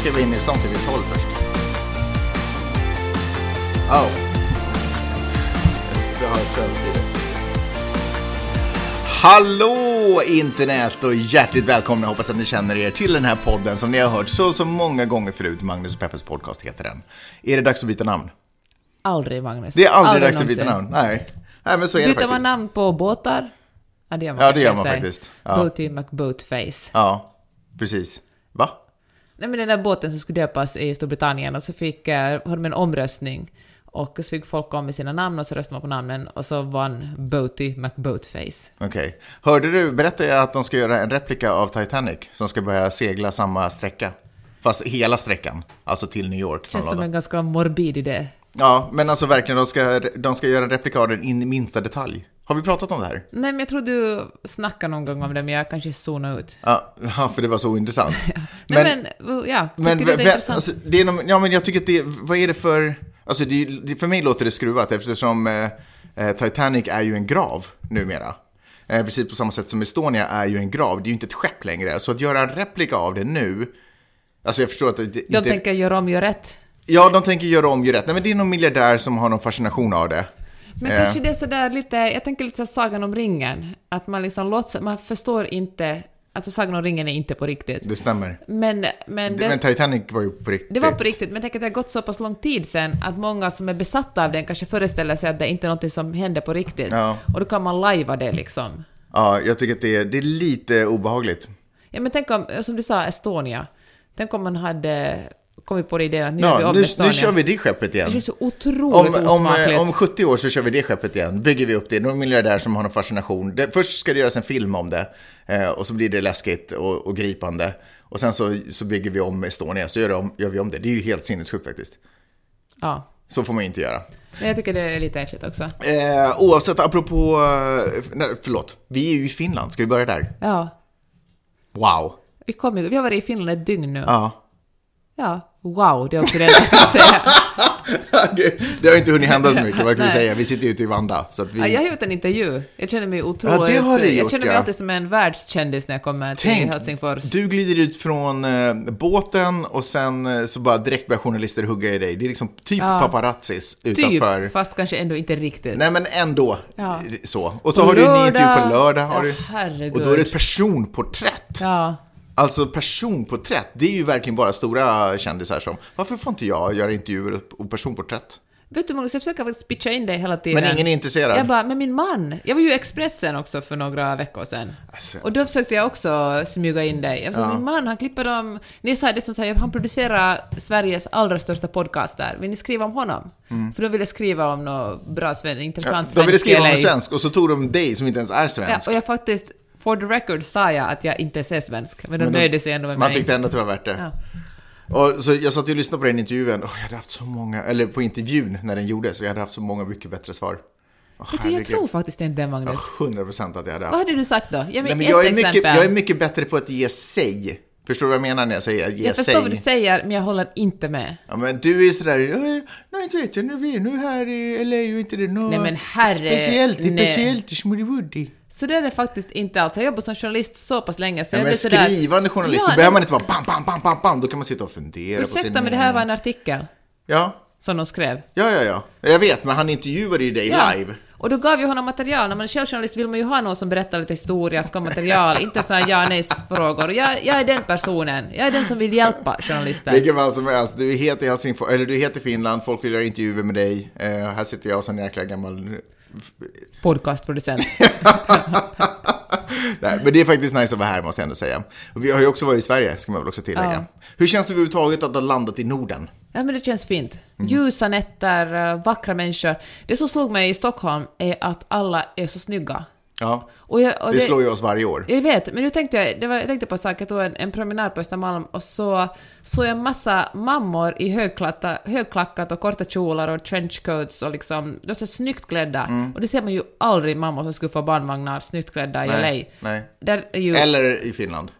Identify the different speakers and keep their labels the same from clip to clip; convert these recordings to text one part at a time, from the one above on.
Speaker 1: ska vi in i stan till vid 12 först. Oh. Det har svensk tid. Hallå internet och hjärtligt välkomna. Hoppas att ni känner er till den här podden som ni har hört så så många gånger förut. Magnus och Peppers podcast heter den. Är det dags att byta namn?
Speaker 2: Aldrig, Magnus.
Speaker 1: Det är aldrig,
Speaker 2: Aldrig
Speaker 1: dags att byta
Speaker 2: någonsin.
Speaker 1: namn. Nej. Nej, men så är det
Speaker 2: Byter
Speaker 1: faktiskt.
Speaker 2: man namn på båtar? Ja, det gör man,
Speaker 1: Ja, det gör man faktiskt. Ja.
Speaker 2: Boaty McBoatface.
Speaker 1: Ja, precis.
Speaker 2: Nej, men den där båten som skulle döpas i Storbritannien och så fick, eh, hade de en omröstning och så fick folk komma med sina namn och så röstade man på namnen och så vann Boaty McBoatface.
Speaker 1: Okej. Hörde du, berättade jag att de ska göra en replika av Titanic som ska börja segla samma sträcka? Fast hela sträckan, alltså till New York.
Speaker 2: Känns som en ganska morbid idé.
Speaker 1: Ja, men alltså verkligen, de ska, de ska göra en replika av den in i minsta detalj. Har vi pratat om det här?
Speaker 2: Nej, men jag tror du snackade någon gång om det, men jag kanske zonade ut.
Speaker 1: Ja, ja, för det var så ointressant.
Speaker 2: Nej, men, ja, tycker
Speaker 1: men,
Speaker 2: det är intressant?
Speaker 1: alltså, det är någon, ja, men jag tycker att det, vad är det för, alltså det, det, för mig låter det skruvat eftersom eh, eh, Titanic är ju en grav numera. Eh, precis på samma sätt som Estonia är ju en grav, det är ju inte ett skepp längre. Så att göra en replika av det nu, alltså jag förstår att det
Speaker 2: De
Speaker 1: inte,
Speaker 2: tänker göra om, göra rätt.
Speaker 1: Ja, de tänker göra om, göra rätt. Nej, men det är någon miljardär som har någon fascination av det.
Speaker 2: Men
Speaker 1: Eh.
Speaker 2: kanske det är sådär lite, jag tänker lite så Sagan om ringen, att man liksom låtsas, man förstår inte, alltså Sagan om ringen är inte på riktigt.
Speaker 1: Det stämmer.
Speaker 2: Men, men, det,
Speaker 1: Men Titanic var ju på riktigt.
Speaker 2: det var på riktigt, men jag tänker att det har gått så pass lång tid sen att många som är besatta av den kanske föreställer sig att det inte är något som händer på riktigt.
Speaker 1: Ja.
Speaker 2: Och då kan man lajva det liksom.
Speaker 1: Ja, jag tycker att det är, det är lite obehagligt.
Speaker 2: Ja men tänk om, som du sa, Estonia. Tänk om man hade kommit på det idén att nu gör vi
Speaker 1: Ja,
Speaker 2: om
Speaker 1: nu, nu kör vi det skeppet
Speaker 2: Det
Speaker 1: igen.
Speaker 2: känns så otroligt
Speaker 1: Om, om,
Speaker 2: osmakligt.
Speaker 1: eh, om 70 år så kör vi det skeppet igen. Bygger vi upp det. Någon miljardär som har någon fascination. Det, först ska det göras en film om det. Eh, och så blir det läskigt och, och gripande. Och sen så, så bygger vi om Estonia. Så gör, det om, gör vi om det. Det är ju helt sinnessjukt faktiskt.
Speaker 2: Ja.
Speaker 1: Så får man ju inte göra.
Speaker 2: Men jag tycker det är lite äckligt också.
Speaker 1: Eh, oavsett, apropå... eh, Nej, förlåt. Vi är ju i Finland. Ska vi börja där?
Speaker 2: Ja.
Speaker 1: Wow.
Speaker 2: Vi, kom vi har varit i Finland ett dygn nu.
Speaker 1: Ja.
Speaker 2: Ja, wow, det är också det jag kan säga.
Speaker 1: Det har inte hunnit hända så mycket, vad kan vi säga? Vi sitter ju ute i Vanda. Så att vi...
Speaker 2: Ja, jag har gjort en intervju. Jag känner mig otroligt...
Speaker 1: Ja, det har du
Speaker 2: jag
Speaker 1: gjort,
Speaker 2: känner mig
Speaker 1: ja.
Speaker 2: alltid som en världskändis när jag kommer till
Speaker 1: Tänk,
Speaker 2: Helsingfors.
Speaker 1: du glider ut från eh, båten och sen eh, så bara direkt börjar journalister hugga i dig. Det är liksom typ
Speaker 2: Ja.
Speaker 1: paparazzis
Speaker 2: Typ,
Speaker 1: utanför.
Speaker 2: fast kanske ändå inte riktigt.
Speaker 1: Nej men ändå.
Speaker 2: Ja.
Speaker 1: Så. Och så
Speaker 2: På
Speaker 1: har du en ny intervju
Speaker 2: lördag-
Speaker 1: på lördag. Har
Speaker 2: Ja,
Speaker 1: du...
Speaker 2: herregud.
Speaker 1: Och då är det ett personporträtt.
Speaker 2: Ja.
Speaker 1: Alltså personporträtt, det är ju verkligen bara stora kändisar som, varför får inte jag göra intervjuer och personporträtt?
Speaker 2: Vet du Magnus, jag försöker pitcha in dig hela tiden.
Speaker 1: Men ingen är intresserad.
Speaker 2: Jag bara, men min man. Jag var ju i Expressen också för några veckor sedan.
Speaker 1: Alltså,
Speaker 2: Och då försökte jag också smyga in dig. Jag sa,
Speaker 1: Ja.
Speaker 2: min man, han klipper dem... Ni sa det som säger, han producerar Sveriges allra största podcast där. Vill ni skriva om honom? För de ville skriva om något bra, intressant
Speaker 1: Mm. de ville skriva om svensk och så tog de dig som inte ens är
Speaker 2: Ja,
Speaker 1: svensk.
Speaker 2: och jag faktiskt, for the record sa jag att jag inte är svensk, men de
Speaker 1: Men
Speaker 2: nöjde sig ändå med
Speaker 1: Man
Speaker 2: mig.
Speaker 1: tyckte ändå att det var värt det.
Speaker 2: Ja.
Speaker 1: Och så jag satt och lyssnade på den intervjun. Oh, jag hade haft så många, eller på intervjun när den gjordes, jag hade haft så många mycket bättre svar. Oh,
Speaker 2: jag tror faktiskt inte det, Magnus.
Speaker 1: 100 procent att jag hade
Speaker 2: Vad
Speaker 1: haft.
Speaker 2: hade du sagt då? Ge mig
Speaker 1: Nej, men
Speaker 2: ett
Speaker 1: jag, är
Speaker 2: exempel.
Speaker 1: mycket, jag är mycket bättre på att ge sig. Förstår du vad jag menar när jag säger ge
Speaker 2: jag
Speaker 1: sig?
Speaker 2: förstår vad du säger, men jag håller inte med.
Speaker 1: Ja, men du är sådär, "Eh, nej inte vet jag, nu är vi nu här i LA och inte det något
Speaker 2: Nej, men herre-
Speaker 1: speciellt,
Speaker 2: nej.
Speaker 1: speciellt i Smoothie
Speaker 2: Så det är det faktiskt inte alls. Jag har jobbat som journalist så pass länge så
Speaker 1: Ja,
Speaker 2: jag
Speaker 1: men
Speaker 2: sådär...
Speaker 1: skrivande journalist,
Speaker 2: Ja,
Speaker 1: då behöver man inte vara bam, bam, bam, bam, bam, då kan man sitta och fundera på sin
Speaker 2: Ursäkta, men det här var en artikel
Speaker 1: Ja,
Speaker 2: som de skrev.
Speaker 1: ja, ja, ja. Jag vet, men han intervjuade ju dig
Speaker 2: Ja.
Speaker 1: live.
Speaker 2: Och då gav ju honom material. När man är självjournalist vill man ju ha någon som berättar lite historia, ska material, inte sådana ja nej frågor. Och jag, jag är den personen. Jag är den som vill hjälpa journalister.
Speaker 1: Vilken fall som helst, du är het i Helsingfors, eller du är het i Finland, folk vill göra intervjuer med dig. Eh, här sitter jag som en jäkla gammal...
Speaker 2: Podcastproducent.
Speaker 1: Nej, men det är faktiskt nice att vara här måste jag ändå säga. Och vi har ju också varit i Sverige, ska man väl också tillägga.
Speaker 2: Ja.
Speaker 1: Hur känns det överhuvudtaget att ha landat i Norden?
Speaker 2: Ja, men det känns fint.
Speaker 1: Mm.
Speaker 2: Ljusa nätter, eh, vackra människor. Det som slog mig i Stockholm är att alla är så snygga.
Speaker 1: Ja,
Speaker 2: Och jag, och
Speaker 1: det slår ju oss varje år.
Speaker 2: Jag vet, men nu tänkte jag, det var, jag tänkte på en sak, jag tog en, en promenad på Östermalm och så såg jag en massa mammor i högklackat och korta kjolar och trenchcoats och liksom, de är så snyggt klädda.
Speaker 1: Mm.
Speaker 2: Och det ser man ju aldrig mammor som skuffar barnvagnar snyggt klädda i
Speaker 1: Nej,
Speaker 2: LA.
Speaker 1: nej.
Speaker 2: Ju...
Speaker 1: Eller i Finland.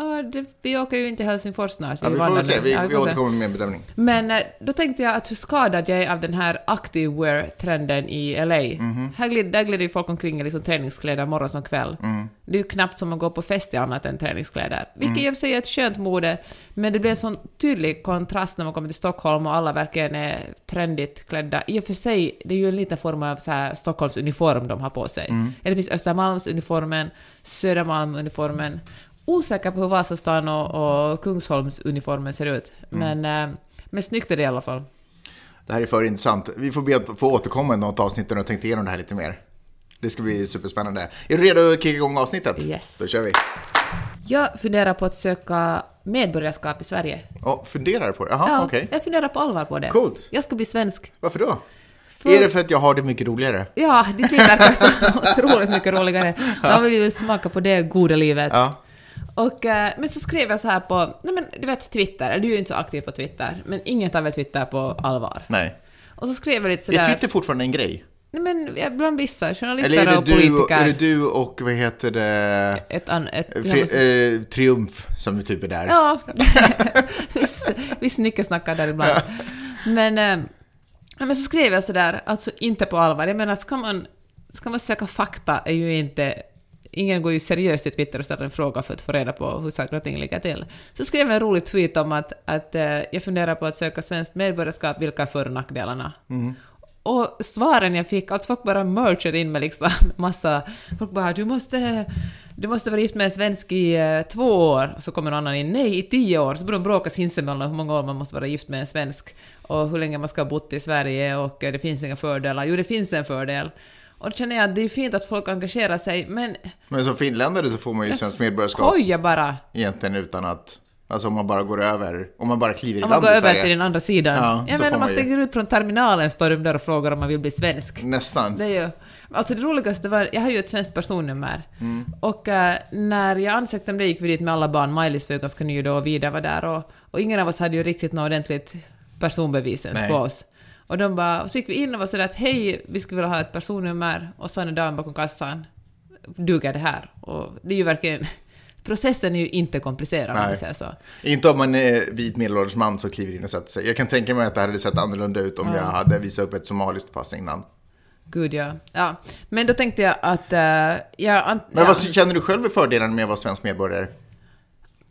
Speaker 2: Ja, det, vi åker ju inte till Helsingfors snart.
Speaker 1: Ja, vi får väl se, vi,
Speaker 2: Ja,
Speaker 1: vi
Speaker 2: se.
Speaker 1: återkommer med en bedömning.
Speaker 2: Men eh, då tänkte jag att hur skadad jag är av den här activewear-trenden i LA.
Speaker 1: Mhm.
Speaker 2: Här glider, där glider ju folk omkring i liksom träningskläder morgon som kväll.
Speaker 1: Mm.
Speaker 2: Det är ju knappt som att gå på fest i annat än träningskläder. Vilket i och för sig är ett skönt mode, men det blir en sån tydlig kontrast när man kommer till Stockholm och alla verkligen är trendigt klädda. I och för sig, det är ju en liten form av så här Stockholmsuniform de har på sig.
Speaker 1: Mm.
Speaker 2: Eller det finns Östermalmsuniformen, Södermalmsuniformen. Osäker på hur Vasastan och, och Kungsholmsuniformen ser ut.
Speaker 1: Mm.
Speaker 2: Men, eh, men snyggt är det i alla fall.
Speaker 1: Det här är för intressant. Vi får be att få återkomma i något avsnitt när du har tänkt igenom det här lite mer. Det ska bli superspännande. Är du redo att kicka igång avsnittet?
Speaker 2: Yes.
Speaker 1: Då kör vi.
Speaker 2: Jag funderar på att söka medborgarskap i Sverige.
Speaker 1: Ja, funderar på det? Jaha,
Speaker 2: Ja,
Speaker 1: okej.
Speaker 2: jag funderar på allvar på det.
Speaker 1: Coolt.
Speaker 2: Jag ska bli svensk.
Speaker 1: Varför då?
Speaker 2: För-
Speaker 1: Är det för att jag har det mycket roligare?
Speaker 2: Ja, ditt liv verkar så otroligt mycket roligare. Man vill ju smaka på det goda livet.
Speaker 1: Ja.
Speaker 2: Och, eh, men så skrev jag så här på, nej men du vet Twitter, eller du är ju inte så aktiv på Twitter, men ingen tar väl Twitter på allvar.
Speaker 1: Nej.
Speaker 2: Och så skrev jag lite sådär...
Speaker 1: Är Twitter fortfarande en grej?
Speaker 2: Nej men bland vissa journalister
Speaker 1: Eller är det,
Speaker 2: och
Speaker 1: du,
Speaker 2: politiker.
Speaker 1: är det du och vad heter det?
Speaker 2: Ett, an, ett,
Speaker 1: Fri, eh, triumf som typ är där.
Speaker 2: Ja, viss, viss snickesnackar där ibland. Men, eh, men så skrev jag sådär, alltså inte på allvar. Jag menar, ska man, ska man söka fakta är ju inte... Ingen går ju seriöst till Twitter och ställer en fråga för att få reda på hur saker och ting ligger till. Så skrev jag en rolig tweet om att, att eh, jag funderar på att söka svenskt medborgarskap, vilka är för och nackdelarna? Och svaren jag fick, att folk bara merchade in med liksom massa... Folk bara du måste, du måste vara gift med en svensk i eh, två år. Och så kommer någon annan in, nej i tio år. Så börjar de bråka sinsemellan hur många år man måste vara gift med en svensk. Och hur länge man ska ha bott i Sverige och eh, det finns inga fördelar. Jo, det finns en fördel. Och då känner jag att det är fint att folk engagerar sig, men...
Speaker 1: Men som finländare så får man ju
Speaker 2: Jag
Speaker 1: svenskt medborgarskap
Speaker 2: skojar bara!
Speaker 1: egentligen utan att... Alltså om man bara går över, om man bara kliver i
Speaker 2: Om man
Speaker 1: land
Speaker 2: går över till den andra sidan.
Speaker 1: Ja,
Speaker 2: jag menar, man
Speaker 1: man ju-
Speaker 2: ut från terminalen, står de där och frågar om man vill bli svensk.
Speaker 1: Nästan.
Speaker 2: Det är ju... Alltså det roligaste var, jag har ju ett svenskt personnummer.
Speaker 1: Mm.
Speaker 2: Och eh, när jag ansökte om det gick vi dit med alla barn. Maj-Lis var ju ganska ny då och Vida var där. Och, och ingen av oss hade ju riktigt något ordentligt personbevis ens på oss. Och de bara, och så gick vi in och var sådär att hej, vi skulle vilja ha ett personnummer. Och så sa en dam bakom kassan, duger det här? Och det är ju verkligen... Processen är ju inte komplicerad om
Speaker 1: Nej.
Speaker 2: man säger så.
Speaker 1: Inte om man är vit medelålders man som kliver in och sätter sig. Jag kan tänka mig att det hade sett annorlunda ut om jag hade visat upp ett somaliskt pass innan.
Speaker 2: Gud ja. ja. Men då tänkte jag att... eh, jag,
Speaker 1: Men
Speaker 2: ja.
Speaker 1: vad känner du själv är fördelen med att vara svensk medborgare?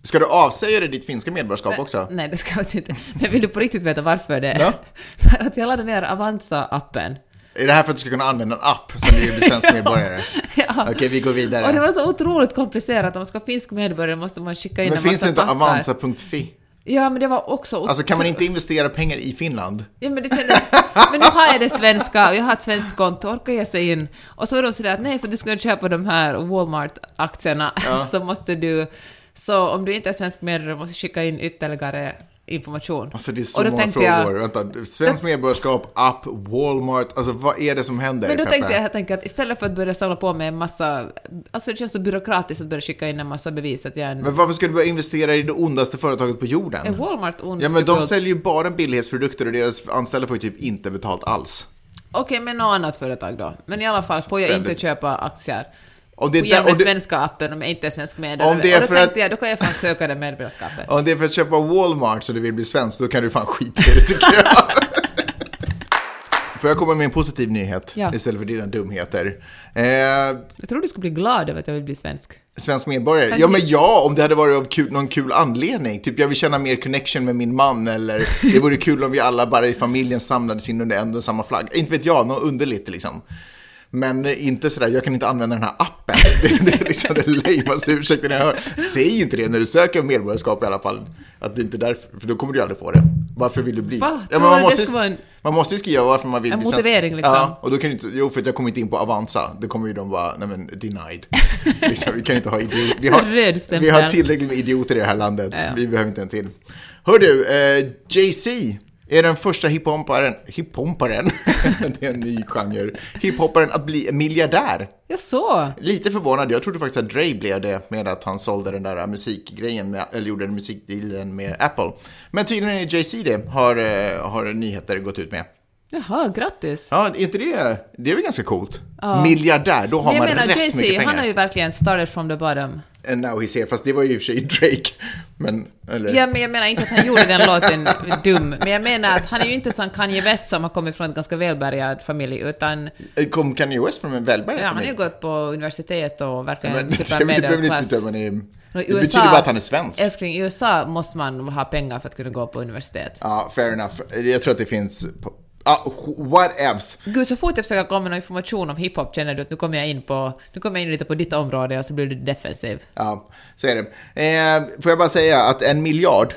Speaker 1: Ska du avsäga dig ditt finska medborgarskap också?
Speaker 2: Nej, det ska jag inte. Men vill du på riktigt veta varför det?
Speaker 1: Ja.
Speaker 2: För att jag laddade ner Avanza-appen.
Speaker 1: Är det här för att du ska kunna använda en app som du blir svensk medborgare?
Speaker 2: Ja.
Speaker 1: Okej, vi går
Speaker 2: Och det
Speaker 1: vidare.
Speaker 2: var så otroligt komplicerat. Om man ska vara finsk medborgare måste man skicka in
Speaker 1: Men
Speaker 2: en
Speaker 1: finns
Speaker 2: massa
Speaker 1: det inte
Speaker 2: papper.
Speaker 1: avanza.fi?
Speaker 2: Ja, men det var också...
Speaker 1: Alltså kan man inte investera pengar i Finland?
Speaker 2: Ja, men det kändes... Men nu har jag det svenska och jag har ett svenskt konto, orkar jag sig in? Och så var de sådär att nej, för att du ska köpa de här Walmart-aktierna så måste du... Så om du inte är svensk medborgare måste du skicka in ytterligare information.
Speaker 1: Alltså det är så
Speaker 2: och då
Speaker 1: många
Speaker 2: tänkte jag-
Speaker 1: frågor. Vänta, svensk medborgarskap, app, Walmart. Alltså vad är det som händer?
Speaker 2: Men då
Speaker 1: Peppe?
Speaker 2: tänkte jag helt enkelt att istället för att börja samla på med en massa... Alltså det känns så byråkratiskt att börja skicka in en massa bevis att jag är en...
Speaker 1: Men varför ska du börja investera i det ondaste företaget på jorden?
Speaker 2: Är Walmart
Speaker 1: Ja men de
Speaker 2: ondskefullt?
Speaker 1: säljer ju bara billighetsprodukter och deras anställda får ju typ inte betalt alls.
Speaker 2: Okej, men något annat företag då. Men i alla fall får jag inte köpa aktier.
Speaker 1: Och det,
Speaker 2: Och den
Speaker 1: det,
Speaker 2: svenska appen om jag inte är svensk medborgare.
Speaker 1: Om det är
Speaker 2: och då tänkte
Speaker 1: att-
Speaker 2: jag, då kan jag fan söka det medborgarskapet.
Speaker 1: om det är för att köpa Walmart så du vill bli svensk, då kan du fan skita i det tycker jag. Får jag komma med en positiv nyhet
Speaker 2: Ja.
Speaker 1: istället för dina dumheter? Eh,
Speaker 2: Jag tror du skulle bli glad över att jag vill bli svensk.
Speaker 1: svensk medborgare? Ja men ja, om det hade varit av kul, någon kul anledning. Typ jag vill känna mer connection med min man eller det vore kul om vi alla bara i familjen samlades in under en och samma flagg. Inte vet jag, något underligt liksom. Men inte sådär, jag kan inte använda den här appen. Det, det är liksom den lamaste ursäkten jag hör. Säg inte det när du söker medborgarskap i alla fall. Att du inte är därför, för då kommer du aldrig få det. Varför vill du bli?
Speaker 2: Va?
Speaker 1: Ja, man, måste,
Speaker 2: en-
Speaker 1: man måste skriva varför man vill
Speaker 2: En
Speaker 1: bli svensk.
Speaker 2: motivering, liksom.
Speaker 1: Ja, och då kan du inte, jo för att jag kommer inte in på Avanza. Då kommer ju de bara, nej men denied. liksom, vi kan inte ha idioter. Vi har, vi har tillräckligt med idioter i det här landet.
Speaker 2: Ja.
Speaker 1: Vi behöver inte en till. Hör du, eh, Jay-Z är den första hiphopparen, hiphopparen, det är en ny genre, hiphopparen att bli miljardär.
Speaker 2: Jag så.
Speaker 1: Lite förvånad, jag trodde faktiskt att Dre blev det med att han sålde den där musikgrejen, med, eller gjorde en musikdealen med Apple. Men tydligen är Jay-Z det, har, eh, har nyheter gått ut med.
Speaker 2: Jaha, grattis.
Speaker 1: Ja, är inte det, det är väl ganska coolt? Miljardär, då har
Speaker 2: jag
Speaker 1: man
Speaker 2: menar,
Speaker 1: rätt
Speaker 2: Jay-Z,
Speaker 1: mycket pengar.
Speaker 2: han har ju verkligen started from the bottom.
Speaker 1: And now he's here, fast det var ju i och för sig Drake. Men, eller?
Speaker 2: Ja, men jag menar inte att han gjorde den låten dum, men jag menar att han är ju inte som Kanye West som har kommit från en ganska välbärgad familj, utan
Speaker 1: Kom Kanye West från en välbärgad
Speaker 2: ja, han har ju
Speaker 1: familj?
Speaker 2: gått på universitet och verkligen
Speaker 1: Men, det
Speaker 2: super
Speaker 1: behöver inte
Speaker 2: medelklass.
Speaker 1: döma ni...
Speaker 2: Och i
Speaker 1: Det betyder bara att han är svensk.
Speaker 2: Älskling, i USA måste man ha pengar för att kunna gå på universitet.
Speaker 1: Ja, fair enough. Jag tror att det finns... Ah, whatevs.
Speaker 2: Gud, så fort jag försöker komma med någon information om hiphop känner du att nu kommer jag in på, nu kommer jag in lite på ditt område och så blir du defensiv.
Speaker 1: Ja, så är det. Eh, får jag bara säga att en miljard,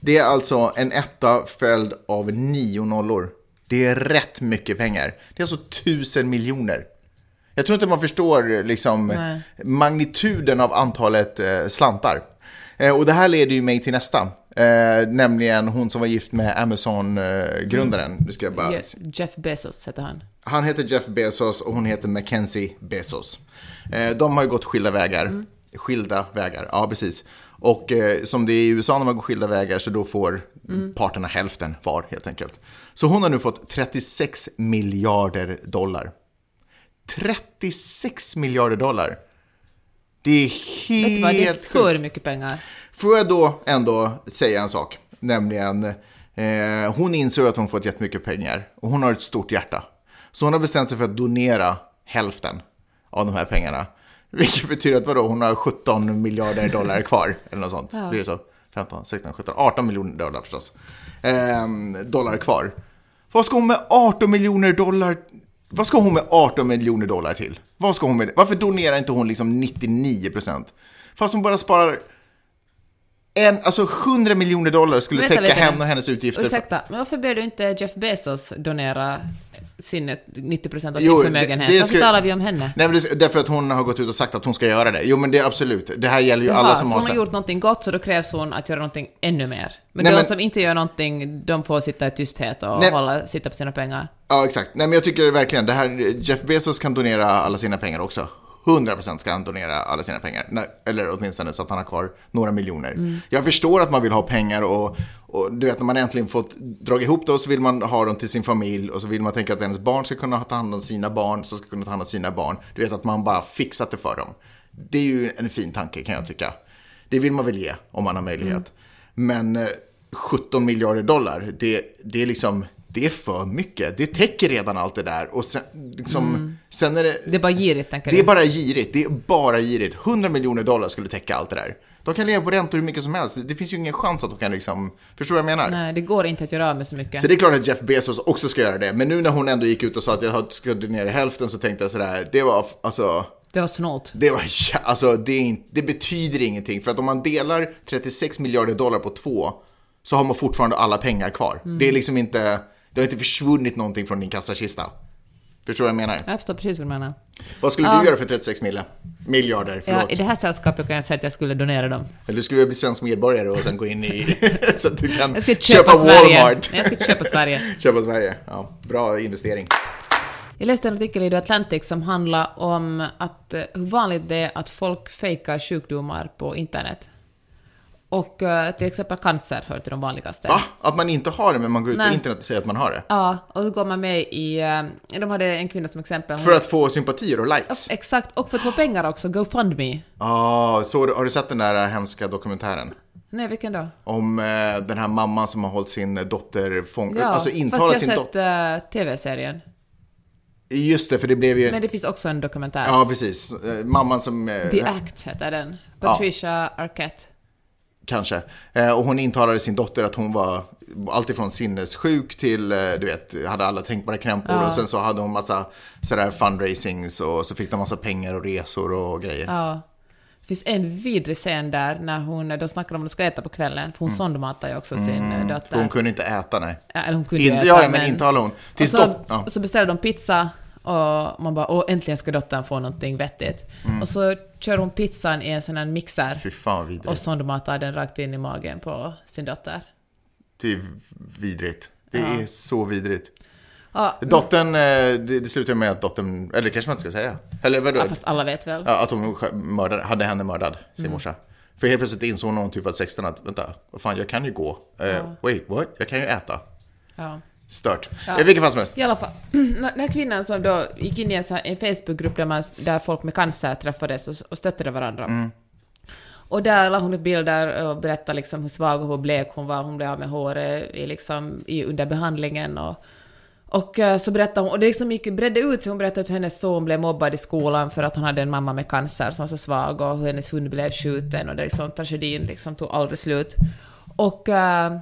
Speaker 1: det är alltså en etta följd av nio nollor. Det är rätt mycket pengar. Det är alltså tusen miljoner. Jag tror inte man förstår liksom
Speaker 2: Nej.
Speaker 1: magnituden av antalet eh, slantar. Eh, och det här leder ju mig till nästa. Eh, nämligen hon som var gift med Amazon-grundaren. Nu ska jag bara...
Speaker 2: Je- Jeff Bezos heter han.
Speaker 1: Han heter Jeff Bezos och hon heter Mackenzie Bezos. Eh, de har ju gått skilda vägar. Skilda vägar, ja precis. Och eh, som det är i USA när man går skilda vägar så då får parterna hälften var helt enkelt. Så hon har nu fått 36 miljarder dollar. 36 miljarder dollar. Det är helt
Speaker 2: Vet du vad, det är för mycket pengar.
Speaker 1: Får jag då ändå säga en sak, nämligen eh, hon inser att hon fått jättemycket pengar och hon har ett stort hjärta. Så hon har bestämt sig för att donera hälften av de här pengarna. Vilket betyder att vadå, hon har 17 miljarder dollar kvar eller något sånt.
Speaker 2: Ja.
Speaker 1: Det så? 15, 16, 17, 18 miljoner dollar förstås. Ehm, dollar kvar. Vad ska hon med 18 miljoner dollar? Vad ska hon med 18 miljoner dollar till? Vad ska hon med Varför donerar inte hon liksom 99 procent? Fast hon bara sparar en, alltså 100 miljoner dollar skulle
Speaker 2: Vänta
Speaker 1: täcka henne och hennes utgifter.
Speaker 2: Ursäkta, men varför ber du inte Jeff Bezos donera sin 90% av
Speaker 1: Jo,
Speaker 2: sin förmögenhet?
Speaker 1: det- det
Speaker 2: varför
Speaker 1: skulle-
Speaker 2: talar vi om henne?
Speaker 1: Nej, men det, därför att hon har gått ut och sagt att hon ska göra det. Jo, men det är absolut. Det här gäller ju
Speaker 2: Jaha,
Speaker 1: alla som
Speaker 2: så
Speaker 1: har...
Speaker 2: hon har gjort någonting gott så då krävs hon att göra någonting ännu mer. Men
Speaker 1: Nej,
Speaker 2: de
Speaker 1: men-
Speaker 2: som inte gör någonting, de får sitta i tysthet och
Speaker 1: Nej.
Speaker 2: hålla, sitta på sina pengar.
Speaker 1: Ja, exakt. Nej, men jag tycker verkligen, det här, Jeff Bezos kan donera alla sina pengar också. 100% ska han donera alla sina pengar. Nej, eller åtminstone så att han har kvar några miljoner.
Speaker 2: Mm.
Speaker 1: Jag förstår att man vill ha pengar och, och du vet när man äntligen fått dra ihop det och så vill man ha dem till sin familj och så vill man tänka att ens barn ska kunna ta hand om sina barn, så ska kunna ta hand om sina barn. Du vet att man bara fixat det för dem. Det är ju en fin tanke kan jag tycka. Det vill man väl ge om man har möjlighet. Men eh, 17 miljarder dollar, det, det är liksom, det är för mycket. Det täcker redan allt det där och sen, liksom, sen är det...
Speaker 2: Det är bara girigt, tänker
Speaker 1: Det är
Speaker 2: du?
Speaker 1: bara girigt, det är bara girigt. 100 miljoner dollar skulle täcka allt det där. De kan leva på räntor hur mycket som helst. Det finns ju ingen chans att de kan liksom, förstår du vad jag menar?
Speaker 2: Nej, det går inte att göra av med så mycket.
Speaker 1: Så det är klart att Jeff Bezos också ska göra det. Men nu när hon ändå gick ut och sa att jag ska donera hälften så tänkte jag sådär, det var alltså,
Speaker 2: Det var snålt.
Speaker 1: det var, alltså det, är inte, det betyder ingenting. För att om man delar 36 miljarder dollar på två så har man fortfarande alla pengar kvar. Det är liksom inte, det har inte försvunnit någonting från din kassakista. Förstår du vad jag menar?
Speaker 2: Jag förstår precis vad du menar.
Speaker 1: Vad skulle du göra för 36 mille? miljarder? Förlåt.
Speaker 2: Ja, I det här sällskapet kan jag säga att jag skulle donera dem.
Speaker 1: Eller du skulle bli svensk medborgare och sen gå in i... så att du kan
Speaker 2: Jag skulle köpa, Sverige.
Speaker 1: Walmart.
Speaker 2: Jag skulle köpa Sverige.
Speaker 1: köpa Sverige. Ja, bra investering.
Speaker 2: Jag läste en artikel i The Atlantic som handlar om att, eh, hur vanligt det är att folk fejkar sjukdomar på internet. Och eh, till exempel cancer hör till de vanligaste.
Speaker 1: Va? Att man inte har det men man går ut
Speaker 2: Nej.
Speaker 1: på internet och säger att man har det?
Speaker 2: Ja, och så går man med i... eh, De hade en kvinna som exempel. Hon-
Speaker 1: För att få sympatier och likes?
Speaker 2: Exakt, och för att få pengar också. GoFundMe.
Speaker 1: Ja, så har du sett den där hemska dokumentären?
Speaker 2: Nej, vilken då?
Speaker 1: Om eh, den här mamman som har hållit sin dotter fångad,
Speaker 2: Ja,
Speaker 1: alltså
Speaker 2: fast
Speaker 1: intalat
Speaker 2: jag
Speaker 1: sin
Speaker 2: har
Speaker 1: dotter.
Speaker 2: sett eh, TV-serien.
Speaker 1: Just det, för det blev ju...
Speaker 2: Men det finns också en dokumentär.
Speaker 1: Ja, precis. Eh, Mamman som... eh,
Speaker 2: The Act heter den. Patricia Arquette.
Speaker 1: Kanske. Eh, och hon intalade sin dotter att hon var alltifrån sinnessjuk till, eh, du vet, hade alla tänkbara krämpor. Och sen så hade hon massa sådär fundraisings och så fick de massa pengar och resor och grejer.
Speaker 2: Ja. Det finns en vidrig scen där när hon, de snackar om att de ska äta på kvällen, för hon sondmatar ju också sin eh, dotter.
Speaker 1: Mm. För hon kunde inte äta, nej.
Speaker 2: Ja, Eller hon kunde
Speaker 1: In,
Speaker 2: äta,
Speaker 1: ja, ja, men intalade hon.
Speaker 2: och
Speaker 1: Tills
Speaker 2: så,
Speaker 1: dot, ja.
Speaker 2: så beställer de pizza och man bara åh äntligen ska dottern få någonting vettigt.
Speaker 1: Mm.
Speaker 2: Och så kör hon pizzan i en sån här mixer
Speaker 1: Fy fan vidrigt.
Speaker 2: och sondmatar den rakt in i magen på sin dotter.
Speaker 1: Det är vidrigt. Det är så vidrigt.
Speaker 2: Ja,
Speaker 1: Dottern, eh, det, det slutar med att dottern, eller kanske man inte ska säga. Eller vadå?
Speaker 2: ja, fast alla vet väl.
Speaker 1: Ja, att hon mördade, hade henne mördad, sin morsa. För helt plötsligt insåg hon när hon typ var 16 att vänta, vad fan jag kan ju gå. Eh, Wait, what? Jag kan ju äta.
Speaker 2: Ja.
Speaker 1: Stört.
Speaker 2: Ja.
Speaker 1: I vilket fall som helst.
Speaker 2: I alla fall, den här kvinnan som då gick in i en, Facebookgrupp där, man, där folk med cancer träffades och, och stöttade varandra. Och där la hon upp bilder och berättade liksom hur svag och hur blek hon var. Hon blev av med håret i, liksom, i, under behandlingen. Och, och eh, så berättade hon, och det liksom gick, bredde ut sig, hon berättade att hennes son blev mobbad i skolan för att han hade en mamma med cancer som var så svag och hur hennes hund blev skjuten och det liksom, tragedin liksom tog aldrig slut. Och, eh,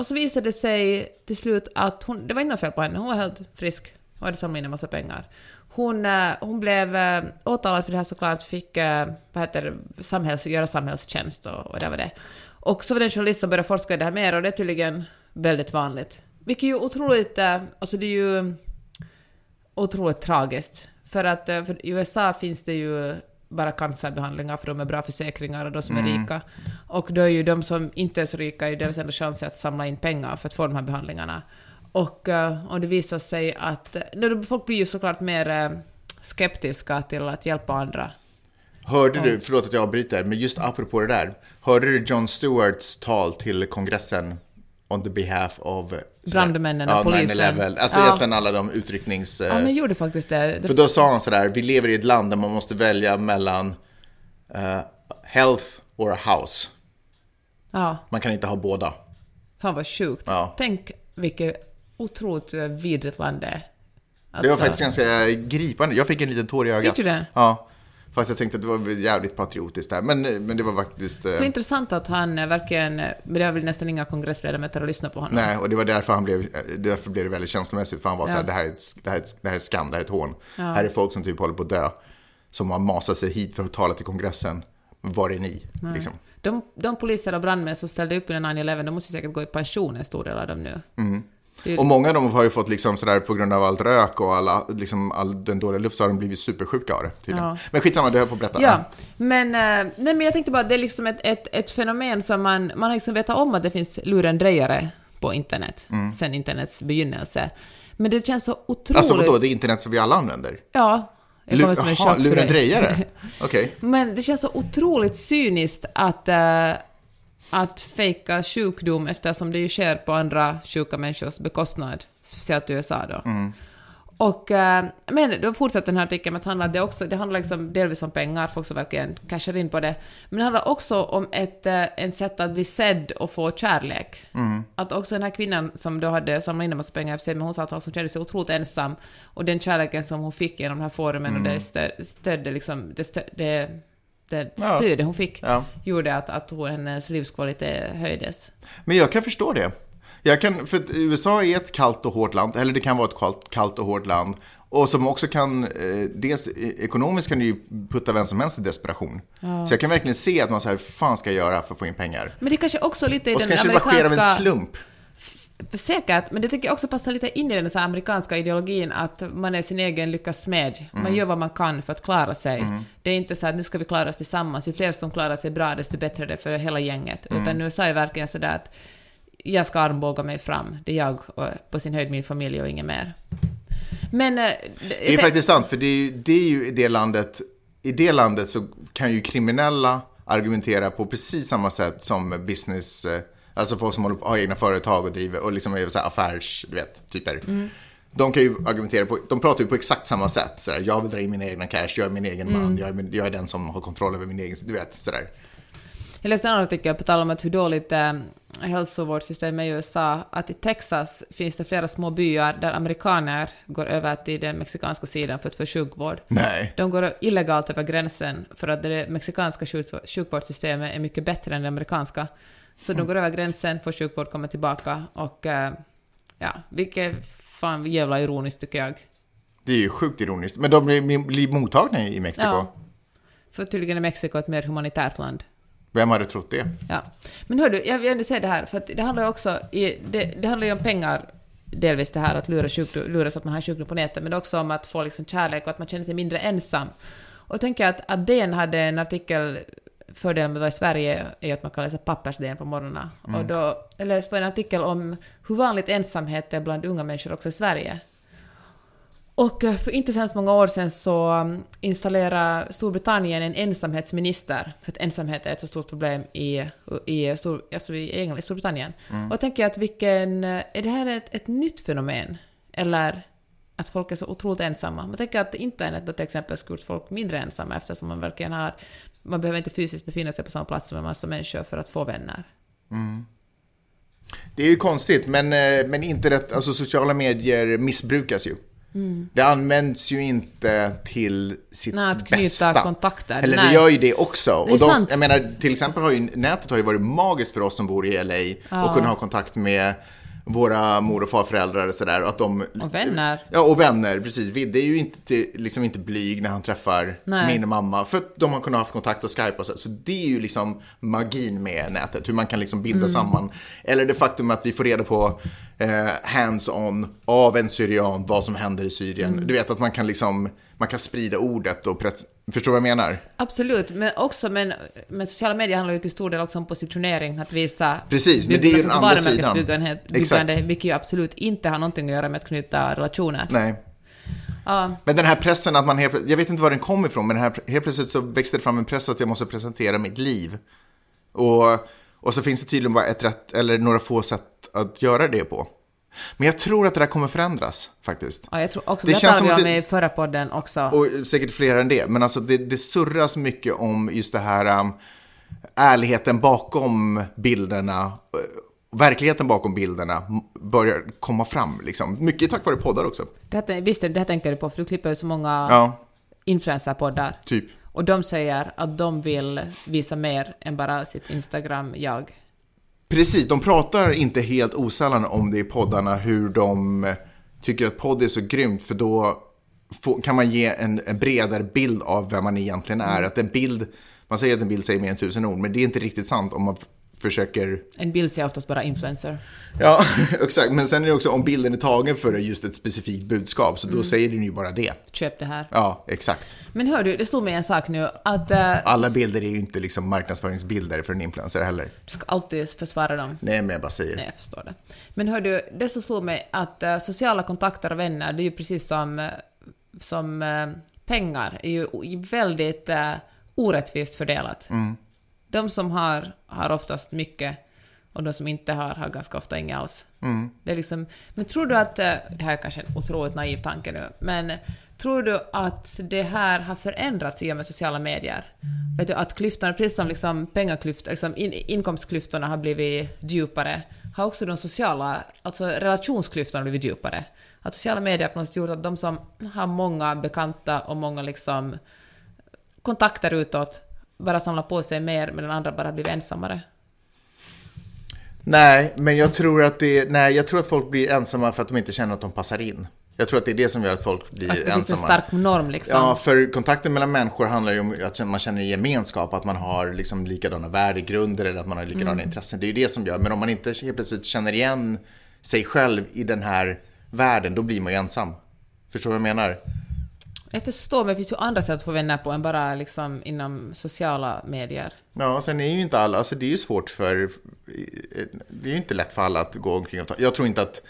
Speaker 2: och så visade det sig till slut att hon, det var inte något fel på henne, hon var helt frisk. Hon hade samlat in en massa pengar. Hon, eh, hon blev eh, åtalad för det här såklart, fick eh, vad heter det, samhälls, göra samhällstjänst och, och det var det. Och så var det en journalist som började forska i det här mer och det är tydligen väldigt vanligt. Vilket är ju otroligt, alltså det är ju otroligt tragiskt. För att för i USA finns det ju bara cancerbehandlingar för de är bra försäkringar och de som är rika. Och då är ju de som inte är så rika, är ju deras enda chans att samla in pengar för att få de här behandlingarna. Och, eh, och det visar sig att... då- Folk blir ju såklart mer eh, skeptiska till att hjälpa andra.
Speaker 1: Hörde du, förlåt att jag avbryter, men just apropå det där. Hörde du John Stewarts tal till kongressen on the behalf of...
Speaker 2: Brandmännen och
Speaker 1: ja,
Speaker 2: polisen.
Speaker 1: 9/11. Alltså
Speaker 2: Ja.
Speaker 1: egentligen alla de utrycknings...
Speaker 2: Ja, men gjorde faktiskt det.
Speaker 1: För
Speaker 2: det
Speaker 1: då sa han sådär, vi lever i ett land där man måste välja mellan eh, health or a house.
Speaker 2: ja,
Speaker 1: Man kan inte ha båda.
Speaker 2: fan vad sjukt.
Speaker 1: Ja.
Speaker 2: Tänk vilket otroligt eh, vidrigt land det är.
Speaker 1: Det var
Speaker 2: Alltså,
Speaker 1: faktiskt ganska gripande. Jag fick en liten tår i ögat.
Speaker 2: Fick du det?
Speaker 1: Ja. Fast jag tänkte att det var jävligt patriotiskt där. Men, men det var faktiskt... eh,
Speaker 2: Så intressant att han eh, verkligen... eh, Men det är väl nästan inga kongressledamöter att lyssna på honom.
Speaker 1: Nej, och det var därför han blev, eh, därför blev det väldigt känslomässigt. För han var så
Speaker 2: Ja.
Speaker 1: här, det här, är ett, det, här är ett, det här är skam, det här är ett hån. Här är folk som typ håller på att dö. Som har masat sig hit för att tala till kongressen. Var är ni? Liksom.
Speaker 2: De, de poliser och brandmän som ställde upp under 9-11, de måste säkert gå i pension, en stor del av dem nu. Är-
Speaker 1: Och många av dem har ju fått liksom sådär på grund av allt rök och alla, liksom all den dåliga luften så har de blivit supersjuka av det tydligen.
Speaker 2: Ja.
Speaker 1: Men skitsamma, du höll på att berätta.
Speaker 2: Ja, men, eh, nej, men jag tänkte bara det är liksom ett, ett, ett fenomen som man, man har liksom vetat om att det finns lurendrejare på internet,
Speaker 1: Mm.
Speaker 2: sen internets begynnelse. Men det känns så otroligt...
Speaker 1: Alltså vadå, det är internet som vi alla använder?
Speaker 2: Ja. Jag
Speaker 1: Lu-
Speaker 2: kommer som en
Speaker 1: Jaha, lurendrejare? Okej.
Speaker 2: Men det känns så otroligt cyniskt att, eh, att fejka sjukdom eftersom det ju sker på andra sjuka människors bekostnad, speciellt i USA då. Och, eh, men då fortsätter den här artikeln med att handla, det, också, det handlar liksom delvis om pengar, folk som verkligen cashar in på det, men det handlar också om ett eh, en sätt att bli sedd och få kärlek. Att också den här kvinnan som då hade samlat in en massa pengar i sig, men hon sa att hon kände sig otroligt ensam, och den kärleken som hon fick genom den här forumen och det stö, stödde liksom, det, stö, det, det
Speaker 1: Ja.
Speaker 2: hon fick
Speaker 1: Ja.
Speaker 2: gjorde att, att hennes livskvalitet höjdes.
Speaker 1: Men jag kan förstå det. Jag kan, för USA är ett kallt och hårt land, eller det kan vara ett kallt, kallt och hårt land. Och som också kan, eh, dels eh, ekonomiskt kan det ju putta vem som helst i desperation. Så jag kan verkligen se att man säger, fan ska jag göra för att få in pengar?
Speaker 2: Men det kanske också lite i
Speaker 1: Och så
Speaker 2: den
Speaker 1: kanske det bara sker av en
Speaker 2: amerikanska...
Speaker 1: slump.
Speaker 2: Säkert, men det tycker jag också passar lite in i den så amerikanska ideologin att man är sin egen lyckas smed. Man
Speaker 1: Mm.
Speaker 2: gör vad man kan för att klara sig. Det är inte så att nu ska vi klara oss tillsammans. Ju fler som klarar sig bra, desto bättre är det för hela gänget.
Speaker 1: Mm.
Speaker 2: Utan USA är verkligen sådär att jag ska armbåga mig fram. Det är jag och på sin höjd min familj och inget mer. Men... eh,
Speaker 1: Det är faktiskt sant, för det är, ju- det är ju i det landet, i det landet så kan ju kriminella argumentera på precis samma sätt som business, eh, alltså folk som håller på, har egna företag och driver och liksom är så här affärs, du vet, typer. De kan ju argumentera på, de pratar ju på exakt samma sätt. Sådär, jag vill dra in mina egna cash, jag är min egen man, jag är, jag är den som har kontroll över min egen, du vet, sådär.
Speaker 2: Jag läste en artikel på tal om att hur dåligt eh, hälsovårdssystemet i USA, att i Texas finns det flera små byar där amerikaner går över till den mexikanska sidan för att få sjukvård.
Speaker 1: Nej.
Speaker 2: De går illegalt över gränsen för att det mexikanska sjuk- sjukvårdssystemet är mycket bättre än det amerikanska. Så de går över gränsen, får sjukvård, kommer tillbaka och eh, ja, vilket fan jävla ironiskt tycker jag.
Speaker 1: Det är ju sjukt ironiskt. Men de blir, blir mottagna i Mexiko.
Speaker 2: Ja. För tydligen är Mexiko ett mer humanitärt land.
Speaker 1: Vem hade trott det?
Speaker 2: Ja. Men hördu, jag vill ändå säga det här, för det handlar ju också i, det, det handlar ju om pengar, delvis det här att lura, sjukdom, lura så att man har sjukdom på nätet, men också om att få liksom kärlek och att man känner sig mindre ensam. Och jag tänker att, att DN hade en artikel, fördelen med att vara i Sverige är att man kan läsa pappers-DN på morgnarna. Och då, jag läste en artikel om hur vanligt ensamhet är bland unga människor också i Sverige. Och eh, för inte så många år sedan så um, installerade Storbritannien en ensamhetsminister, för att ensamhet är ett så stort problem i, i, Stor, alltså i, England, i Storbritannien.
Speaker 1: Mm.
Speaker 2: Och jag tänker att vilken... eh, Är det här ett, ett nytt fenomen? Eller att folk är så otroligt ensamma? Man tänker att internet då till exempel skulle gjort folk mindre ensamma eftersom man verkligen har... Man behöver inte fysiskt befinna sig på samma plats som en massa människor för att få vänner.
Speaker 1: Det är ju konstigt, men, eh, men internet, alltså sociala medier missbrukas ju. Det används ju inte till sitt
Speaker 2: Nej, att knyta
Speaker 1: bästa.
Speaker 2: kontakter.
Speaker 1: Eller det
Speaker 2: Nej.
Speaker 1: gör ju det också.
Speaker 2: Det
Speaker 1: och de,
Speaker 2: sant.
Speaker 1: jag menar, till exempel har ju nätet har ju varit magiskt för oss som bor i LA och kunna ha kontakt med våra mor och farföräldrar och sådär. Att de,
Speaker 2: Och vänner.
Speaker 1: Ja, och vänner, precis. Vidde är ju inte, liksom inte blyg när han träffar
Speaker 2: Nej.
Speaker 1: min mamma. För att de har kunnat haft kontakt och Skype och så. Så det är ju liksom magin med nätet. Hur man kan liksom binda
Speaker 2: Mm.
Speaker 1: samman. Eller det faktum att vi får reda på eh, hands-on av en syrian vad som händer i Syrien.
Speaker 2: Mm.
Speaker 1: Du vet att man kan liksom, man kan sprida ordet och press... Förstår du vad jag menar?
Speaker 2: Absolut, men också, men, men sociala medier handlar ju till stor del också om positionering, att visa
Speaker 1: Precis, men det är ju den
Speaker 2: alltså
Speaker 1: andra sidan.
Speaker 2: byggande, vilket ju absolut inte har någonting att göra med att knyta relationer.
Speaker 1: Nej.
Speaker 2: Ja,
Speaker 1: Men den här pressen att man helt jag vet inte var den kom ifrån, men den här, helt plötsligt så växte det fram en press att jag måste presentera mitt liv. Och, och så finns det tydligen bara ett rätt, eller några få sätt att göra det på. Men jag tror att det där kommer förändras faktiskt.
Speaker 2: ja, jag tror också,
Speaker 1: Det känns
Speaker 2: talade vi
Speaker 1: som
Speaker 2: om
Speaker 1: det-
Speaker 2: i förra podden också.
Speaker 1: Och säkert fler än det. Men alltså det, det surras mycket om just det här um, ärligheten bakom bilderna. uh, Verkligheten bakom bilderna börjar komma fram. Liksom. Mycket tack vare poddar också.
Speaker 2: Det här, visst, det här tänker du på, för du klipper ju så många
Speaker 1: Ja,
Speaker 2: influencerpoddar.
Speaker 1: typ.
Speaker 2: Och de säger att de vill visa mer än bara sitt Instagram-jag.
Speaker 1: Precis, de pratar inte helt osällan om det i poddarna hur de tycker att podd är så grymt för då får, kan man ge en, en bredare bild av vem man egentligen är. Att en bild, man säger att en bild säger mer än tusen ord, men det är inte riktigt sant om man försöker
Speaker 2: En bild säger oftast bara influencer.
Speaker 1: Ja, exakt. Men sen är det också om bilden är tagen för just ett specifikt budskap, så då
Speaker 2: Mm.
Speaker 1: säger den ju bara det.
Speaker 2: Köp det här.
Speaker 1: Ja, exakt.
Speaker 2: Men hör du, det stod mig en sak nu att... eh,
Speaker 1: Alla bilder är ju inte liksom marknadsföringsbilder för en influencer heller.
Speaker 2: Du ska alltid försvara dem.
Speaker 1: Nej, men jag bara säger.
Speaker 2: Nej, jag förstår det. Men hör du, det som slog mig att eh, sociala kontakter och vänner, det är ju precis som, eh, som eh, pengar, är ju väldigt orättvist fördelat. De som har, har oftast mycket och de som inte har, har ganska ofta inget alls. Det är liksom, men tror du att, eh, det här är kanske en otroligt naiv tanke nu, men tror du att det här har förändrats i och med sociala medier? Vet du, att klyftorna, precis som liksom pengaklyftor, liksom in, inkomstklyftorna har blivit djupare, har också de sociala, alltså relationsklyftorna blivit djupare. Att sociala medier på något sätt gjort att de som har många bekanta och många liksom kontakter utåt bara samlar på sig mer medan andra bara blir ensammare.
Speaker 1: Nej, men jag tror att det, nej, jag tror att folk blir ensamma för att de inte känner att de passar in. Jag tror att det är det som gör att folk blir
Speaker 2: Att det finns en
Speaker 1: ensamma.
Speaker 2: stark norm liksom.
Speaker 1: Ja, för kontakten mellan människor handlar ju om att man känner gemenskap, att man har liksom likadana värdegrunder eller att man har likadana
Speaker 2: Mm.
Speaker 1: intressen. Det är ju det som gör, men om man inte helt plötsligt känner igen sig själv i den här världen, då blir man ju ensam. Förstår du vad jag menar?
Speaker 2: Jag förstår, men det finns ju andra sätt att få vänner på än bara liksom inom sociala medier.
Speaker 1: Ja, sen är ju inte alla, alltså det är ju svårt för, det är ju inte lätt för alla att gå omkring och ta, jag tror inte att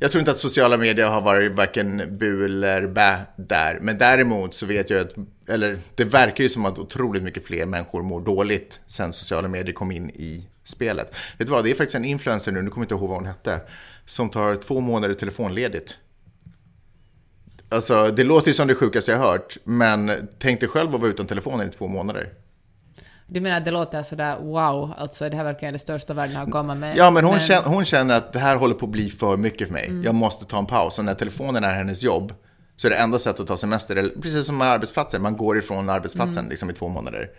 Speaker 1: jag tror inte att sociala medier har varit varken bu eller bä där. Men däremot så vet jag att, eller det verkar ju som att otroligt mycket fler människor mår dåligt sen sociala medier kom in i spelet. Vet du vad, det är faktiskt en influencer nu, nu kommer jag inte ihåg vad hon hette, som tar två månader telefonledigt. Alltså, det låter ju som det sjukaste jag hört, men tänk dig själv att vara utan telefonen i två månader.
Speaker 2: Du menar att det låter sådär wow, alltså det här verkar det största världen har kommit med.
Speaker 1: Ja, men hon, Känner, hon känner att det här håller på att bli för mycket för mig.
Speaker 2: Mm.
Speaker 1: Jag måste ta en paus. Och när telefonen är hennes jobb så är det enda sättet att ta semester, precis som med arbetsplatser, man går ifrån arbetsplatsen
Speaker 2: Mm.
Speaker 1: liksom i två månader.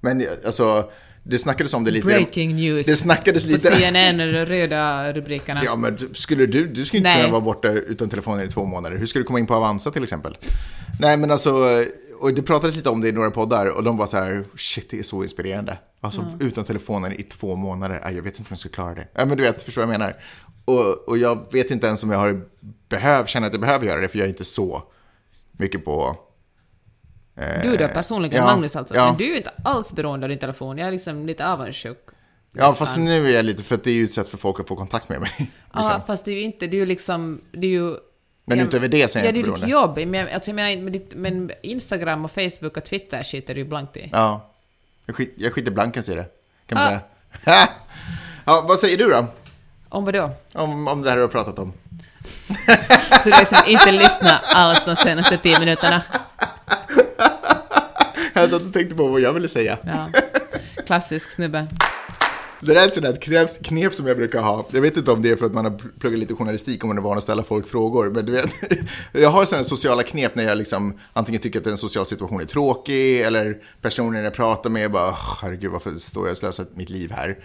Speaker 1: Men alltså, det snackades om det lite.
Speaker 2: Breaking news.
Speaker 1: Det snackades
Speaker 2: På
Speaker 1: lite.
Speaker 2: CNN, de röda rubrikerna.
Speaker 1: Ja, men skulle du, du skulle inte
Speaker 2: Nej.
Speaker 1: kunna vara borta utan telefonen i två månader. Hur ska du komma in på Avanza till exempel? Nej, men alltså, och det pratades lite om det i några poddar och de var så här, shit, det är så inspirerande. Alltså utan telefonen i två månader, jag vet inte om jag ska klara det. Ja, men du vet, förstår vad jag menar? Och, och jag vet inte ens om jag har behöv, känner att jag behöver göra det, för jag är inte så mycket på... eh,
Speaker 2: Du då personligen,
Speaker 1: ja,
Speaker 2: Magnus alltså.
Speaker 1: ja.
Speaker 2: Men du är ju inte alls beroende av din telefon. Jag är liksom lite avundsjuk.
Speaker 1: Ja, fast nu är jag lite, för det är ju ett sätt för folk att få kontakt med mig.
Speaker 2: Ja, fast det är ju inte, det är ju liksom, det är ju
Speaker 1: Men
Speaker 2: Ja,
Speaker 1: utöver det så är
Speaker 2: Ja,
Speaker 1: jag
Speaker 2: det
Speaker 1: inte
Speaker 2: är ditt
Speaker 1: beroende.
Speaker 2: jobb. Men, alltså, jag menar, men, ditt, men Instagram och Facebook och Twitter skiter du ju blankt i.
Speaker 1: Ja. Jag, skit, jag skiter blankens i det, kan man
Speaker 2: Ah.
Speaker 1: säga. ja, vad säger du då?
Speaker 2: Om vad då?
Speaker 1: Om, om det här du har pratat om.
Speaker 2: Så du liksom inte lyssnat alls de senaste tio minuterna?
Speaker 1: Jag satt och tänkte på vad jag ville säga.
Speaker 2: Ja. Klassisk snubbe.
Speaker 1: Det där är ett där knep, knep som jag brukar ha. Jag vet inte om det är för att man har pluggat lite journalistik och man är van att ställa folk frågor. Men du vet, jag har sådana sociala knep när jag liksom antingen tycker att en social situation är tråkig eller personen jag pratar med bara, "Åh, herregud varför står jag och slösar mitt liv här?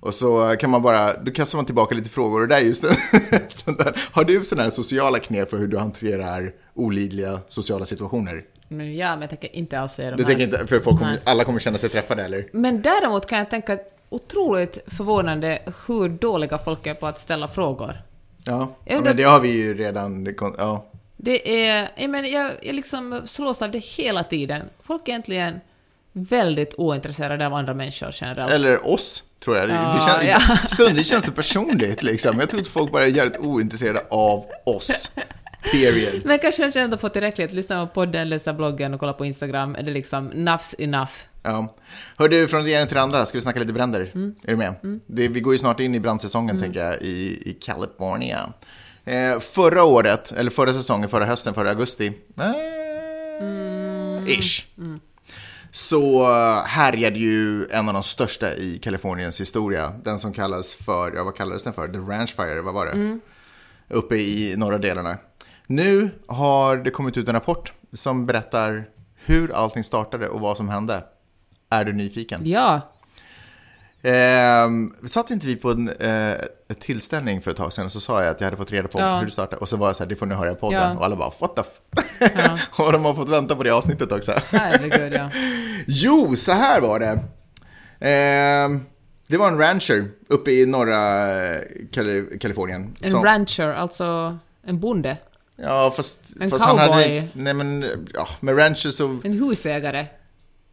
Speaker 1: Och så kan man bara, då kastar man tillbaka lite frågor och det där är just en sån där. Har du sådana här sociala knep för hur du hanterar olidliga sociala situationer?
Speaker 2: Men ja, men jag tänker inte alls säga de
Speaker 1: Du
Speaker 2: här.
Speaker 1: tänker inte, för folk kommer, alla kommer känna sig träffade eller?
Speaker 2: Men däremot kan jag tänka otroligt förvånande hur dåliga folk är på att ställa frågor.
Speaker 1: Ja, ja men det har vi ju redan, ja.
Speaker 2: Det är, jag, menar, jag, jag liksom slås av det hela tiden. Folk är egentligen väldigt ointresserade av andra människor generellt.
Speaker 1: Eller oss, tror jag.
Speaker 2: Ja,
Speaker 1: det känns,
Speaker 2: ja.
Speaker 1: Stundvis känns det personligt, liksom. Jag tror att folk bara är jävligt ointresserade av oss. Period.
Speaker 2: Men kanske jag ändå fått tillräckligt. Lyssna på podden, läsa bloggen och kolla på Instagram. Är det liksom nafs enough?
Speaker 1: Ja. Hör du, från det ena till det andra, ska vi snacka lite bränder?
Speaker 2: Mm.
Speaker 1: Är du med? Det, vi går ju snart in i brandsäsongen, tänker jag, i, i California. Eh, förra året, eller förra säsongen, förra hösten, förra augusti, eh, ish. Så eh, härjade ju en av de största i Kaliforniens historia. Den som kallas för, ja vad kallades den för? The Ranch Fire, vad var det? Uppe i norra delarna. Nu har det kommit ut en rapport som berättar hur allting startade och vad som hände. Är du nyfiken?
Speaker 2: Ja.
Speaker 1: Ehm, satt inte vi på en eh, tillställning för ett tag sedan och så sa jag att jag hade fått reda på
Speaker 2: Ja.
Speaker 1: hur det startade och så var jag så här, det får ni höra i podden
Speaker 2: Ja.
Speaker 1: och alla bara what the f-? och de har fått vänta på det avsnittet också.
Speaker 2: Herregud, ja.
Speaker 1: Jo, så här var det. Ehm, det var en rancher uppe i norra eh, Kali- Kalifornien.
Speaker 2: En
Speaker 1: som-
Speaker 2: rancher, alltså en bonde.
Speaker 1: Ja, fast,
Speaker 2: En
Speaker 1: fast han hade
Speaker 2: cowboy.
Speaker 1: inte, nej men, ja, med rancher så,
Speaker 2: En husägare.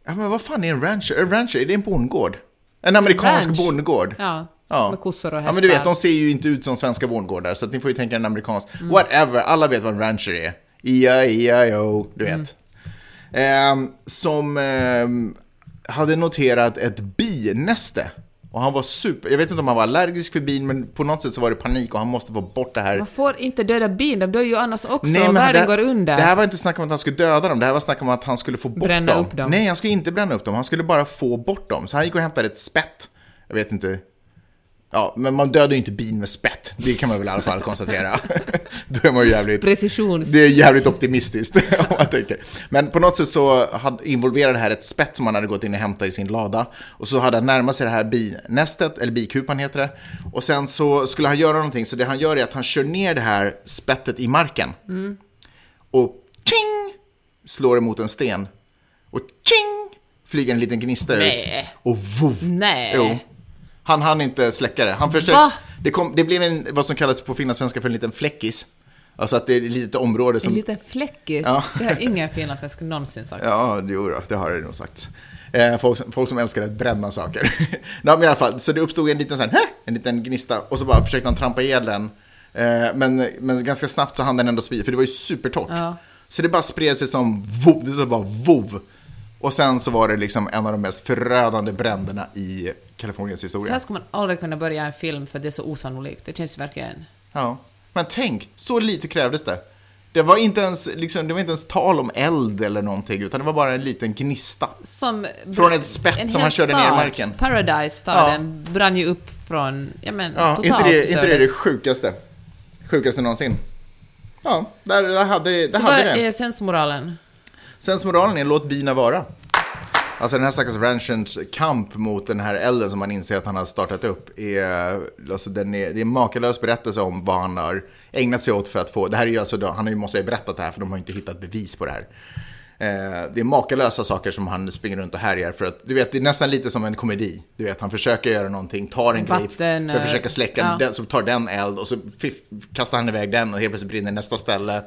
Speaker 1: ja men vad fan är en rancher? En rancher, är det en bondgård? En amerikansk
Speaker 2: ranch.
Speaker 1: bondgård?
Speaker 2: Ja.
Speaker 1: Ja.
Speaker 2: Med kossor och
Speaker 1: Ja
Speaker 2: hästar.
Speaker 1: men du vet, de ser ju inte ut som svenska bondgårdar, så att ni får ju tänka en amerikansk.
Speaker 2: Mm.
Speaker 1: Whatever, alla vet vad en rancher är. E-I-E-I-O, du vet.
Speaker 2: Mm.
Speaker 1: Ehm, som ehm, hade noterat ett binäste. Och han var super, jag vet inte om han var allergisk för bin, men på något sätt så var det panik och han måste få bort det här.
Speaker 2: Man får inte döda bin, de dör ju annars också.
Speaker 1: Nej, men
Speaker 2: Världen
Speaker 1: det,
Speaker 2: går under.
Speaker 1: det här var inte snack om att han skulle döda dem, det här var snack om att han skulle få bort
Speaker 2: Bränna
Speaker 1: dem.
Speaker 2: upp dem.
Speaker 1: Nej, han skulle inte bränna upp dem, han skulle bara få bort dem. Så han gick och hämtade ett spett. Jag vet inte. Ja, men man dödar ju inte bin med spett. Det kan man väl i alla fall konstatera. Då är man ju jävligt...
Speaker 2: Precisions...
Speaker 1: Det är jävligt optimistiskt om man tänker. Men på något sätt så involverade det här ett spett som han hade gått in och hämtat i sin lada. Och så hade han närmat sig det här binästet, eller bikupan heter det. Och sen så skulle han göra någonting, så det han gör är att han kör ner det här spettet i marken. Och tjing! Slår emot en sten. Och tjing! Flyger en liten gnista
Speaker 2: Nej.
Speaker 1: ut. Och vov!
Speaker 2: Nej.
Speaker 1: Jo. Han hann inte släcka det. Han försökte, det, kom, det blev en, vad som kallas på finlandssvenska för en liten fläckis. Alltså att det är ett litet område
Speaker 2: En
Speaker 1: som...
Speaker 2: liten fläckis.
Speaker 1: Ja.
Speaker 2: Det har ingen finlandssvensk någonsin sagt.
Speaker 1: Ja, jo då, det har det nog sagt. Eh, folk, som- folk som älskar att bränna saker. Nej, men i alla fall, så det uppstod en liten, sån här, "Hä?" en liten gnista och så bara försökte han trampa ihjäl den. Eh, men, men ganska snabbt så hann den ändå sprida, för det var ju supertorrt.
Speaker 2: Ja.
Speaker 1: Så det bara spred sig som vov, det så bara vov. Och sen så var det liksom en av de mest förödande bränderna i Kaliforniens
Speaker 2: Så
Speaker 1: historia.
Speaker 2: här ska man aldrig kunna börja en film för det är så osannolikt. Det känns verkligen...
Speaker 1: Ja. Men tänk, så lite krävdes det. Det var, inte ens, liksom, det var inte ens tal om eld eller någonting, utan det var bara en liten gnista.
Speaker 2: Som...
Speaker 1: Från ett spett som han körde ner i
Speaker 2: stad,
Speaker 1: marken.
Speaker 2: Paradise, staden, brann ju upp från... Ja men,
Speaker 1: Ja,
Speaker 2: totalt
Speaker 1: inte det, inte det är det sjukaste. Sjukaste någonsin. Ja, där, där hade, där
Speaker 2: Så vad
Speaker 1: hade det.
Speaker 2: är sensmoralen?
Speaker 1: Sensmoralen är låt bina vara. Alltså den här stackars ranchens kamp mot den här elden som man inser att han har startat upp är, alltså den är, det är en makalös berättelse om vad han har ägnat sig åt för att få, det här är ju alltså, han har ju måste ha berättat det här för de har inte hittat bevis på det här. Eh, det är makalösa saker som han springer runt och härjar för att, du vet, det är nästan lite som en komedi. Du vet, han försöker göra någonting, tar en grej
Speaker 2: Vatten,
Speaker 1: för att försöka släcka
Speaker 2: ja.
Speaker 1: den, så tar den eld och så fiff, kastar han iväg den och helt plötsligt brinner nästa ställe.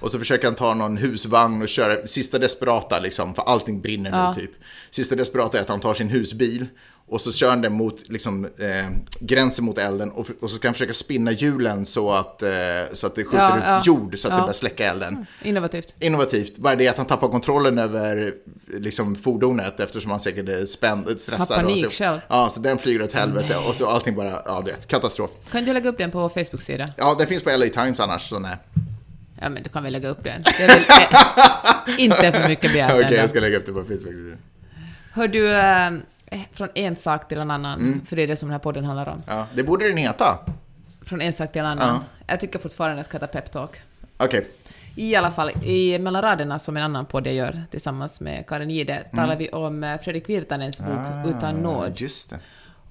Speaker 1: Och så försöker han ta någon husvagn och köra sista desperata liksom, för allting brinner
Speaker 2: Ja.
Speaker 1: nu typ. Sista desperata är att han tar sin husbil Och så kör han den mot liksom, eh, gränsen mot elden och, och så ska han försöka spinna hjulen så att, eh, så att det skjuter
Speaker 2: Ja,
Speaker 1: ut
Speaker 2: ja.
Speaker 1: jord så att det
Speaker 2: Ja.
Speaker 1: börjar släcka elden.
Speaker 2: Innovativt.
Speaker 1: Innovativt, bara det att han tappar kontrollen över liksom, fordonet eftersom han säkert är spänd, stressad.
Speaker 2: Har panik
Speaker 1: och,
Speaker 2: själv.
Speaker 1: Ja, så den flyger åt helvete och så allting bara, ja du vet, katastrof.
Speaker 2: Kan du lägga upp den på Facebook-sida?
Speaker 1: Ja, den finns på LA Times annars, så nej.
Speaker 2: Ja, men du kan väl lägga upp den. Det är väl eh, inte för mycket begärt
Speaker 1: Okej,
Speaker 2: ändå.
Speaker 1: jag ska lägga upp det på Facebook.
Speaker 2: Hör du, eh, från en sak till en annan,
Speaker 1: Mm.
Speaker 2: för det är det som den här podden handlar om.
Speaker 1: Ja, det borde den heta.
Speaker 2: Från en sak till en annan.
Speaker 1: Ja.
Speaker 2: Jag tycker fortfarande det ska heta peptalk.
Speaker 1: Okej,
Speaker 2: I alla fall, i Mellan raderna, som en annan podd jag gör tillsammans med Karin Gide, talar vi om eh, Fredrik Virtanens bok Utan nåd.
Speaker 1: Mm. Ah, Just det.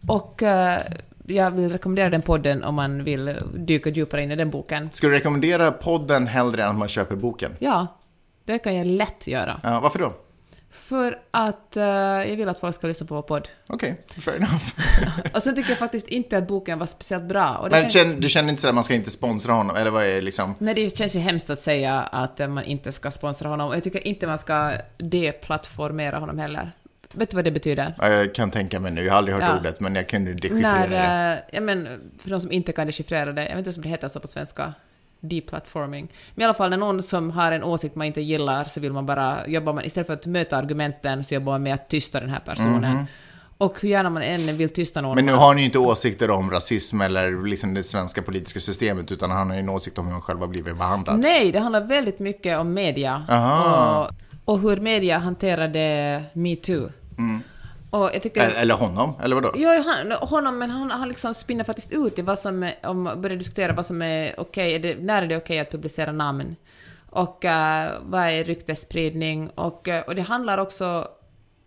Speaker 2: Och eh, jag vill rekommendera den podden om man vill dyka djupare in i den boken.
Speaker 1: Ska du rekommendera podden hellre än att man köper boken?
Speaker 2: Ja, det kan jag lätt göra.
Speaker 1: Ja, varför då?
Speaker 2: För att eh, jag vill att folk ska lyssna på vår podd.
Speaker 1: Okej, fair enough.
Speaker 2: Och sen tycker jag faktiskt inte att boken var speciellt bra. Det
Speaker 1: Men
Speaker 2: kan-
Speaker 1: känner, du känner inte så att man ska inte sponsra honom, eller vad är det liksom?
Speaker 2: Nej, det känns ju hemskt att säga att eh, man inte ska sponsra honom. Och jag tycker inte man ska deplattformera honom heller. Vet du vad det betyder?
Speaker 1: Ja, Jag kan tänka mig nu, jag har aldrig hört
Speaker 2: Ja.
Speaker 1: ordet, men jag kunde dechiffrera det.
Speaker 2: När, eh, ja men, för de som inte kan dechiffrera det, jag vet inte om det heter så på svenska, deplatforming. Men i alla fall när någon som har en åsikt man inte gillar så vill man bara, jobbar man, istället för att möta argumenten så jobbar man med att tysta den här personen. Och hur gärna man än vill tysta någon.
Speaker 1: Men nu har ni ju inte åsikter om rasism eller liksom det svenska politiska systemet, utan han har ju en åsikt om hur han själv har blivit behandlad.
Speaker 2: Nej, det handlar väldigt mycket om media.
Speaker 1: Aha.
Speaker 2: Och, och hur media hanterade metoo.
Speaker 1: Mm.
Speaker 2: Och jag tycker...
Speaker 1: Eller, honom, eller vadå?
Speaker 2: Ja, han, honom, men han, han liksom spinner faktiskt ut i vad som är, om man börjar diskutera vad som är okej, är det, när är det okej att publicera namn? Och eh, vad är ryktesspridning? Och, eh, och det handlar också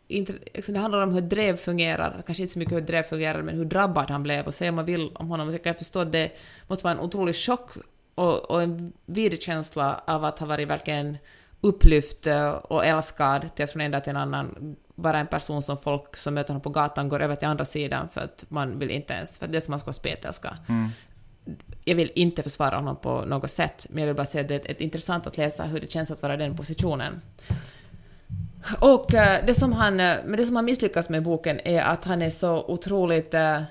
Speaker 2: liksom, det handlar om hur drev fungerar, kanske inte så mycket hur drev fungerar, men hur drabbad han blev. Och säga om man vill om honom, så kan jag förstå att det måste vara en otrolig chock och, och en vidrig känsla av att ha varit verkligen upplyft eh, och älskad till från en dag till en annan vara en person som folk som möter honom på gatan går över till andra sidan för att man vill inte ens, för det är som man ska vara spetälska. Jag vill inte försvara honom på något sätt, men jag vill bara säga att det är intressant att läsa hur det känns att vara i den positionen. Och eh, det som han, eh, men det som han misslyckas med i boken är att han är så otroligt eh,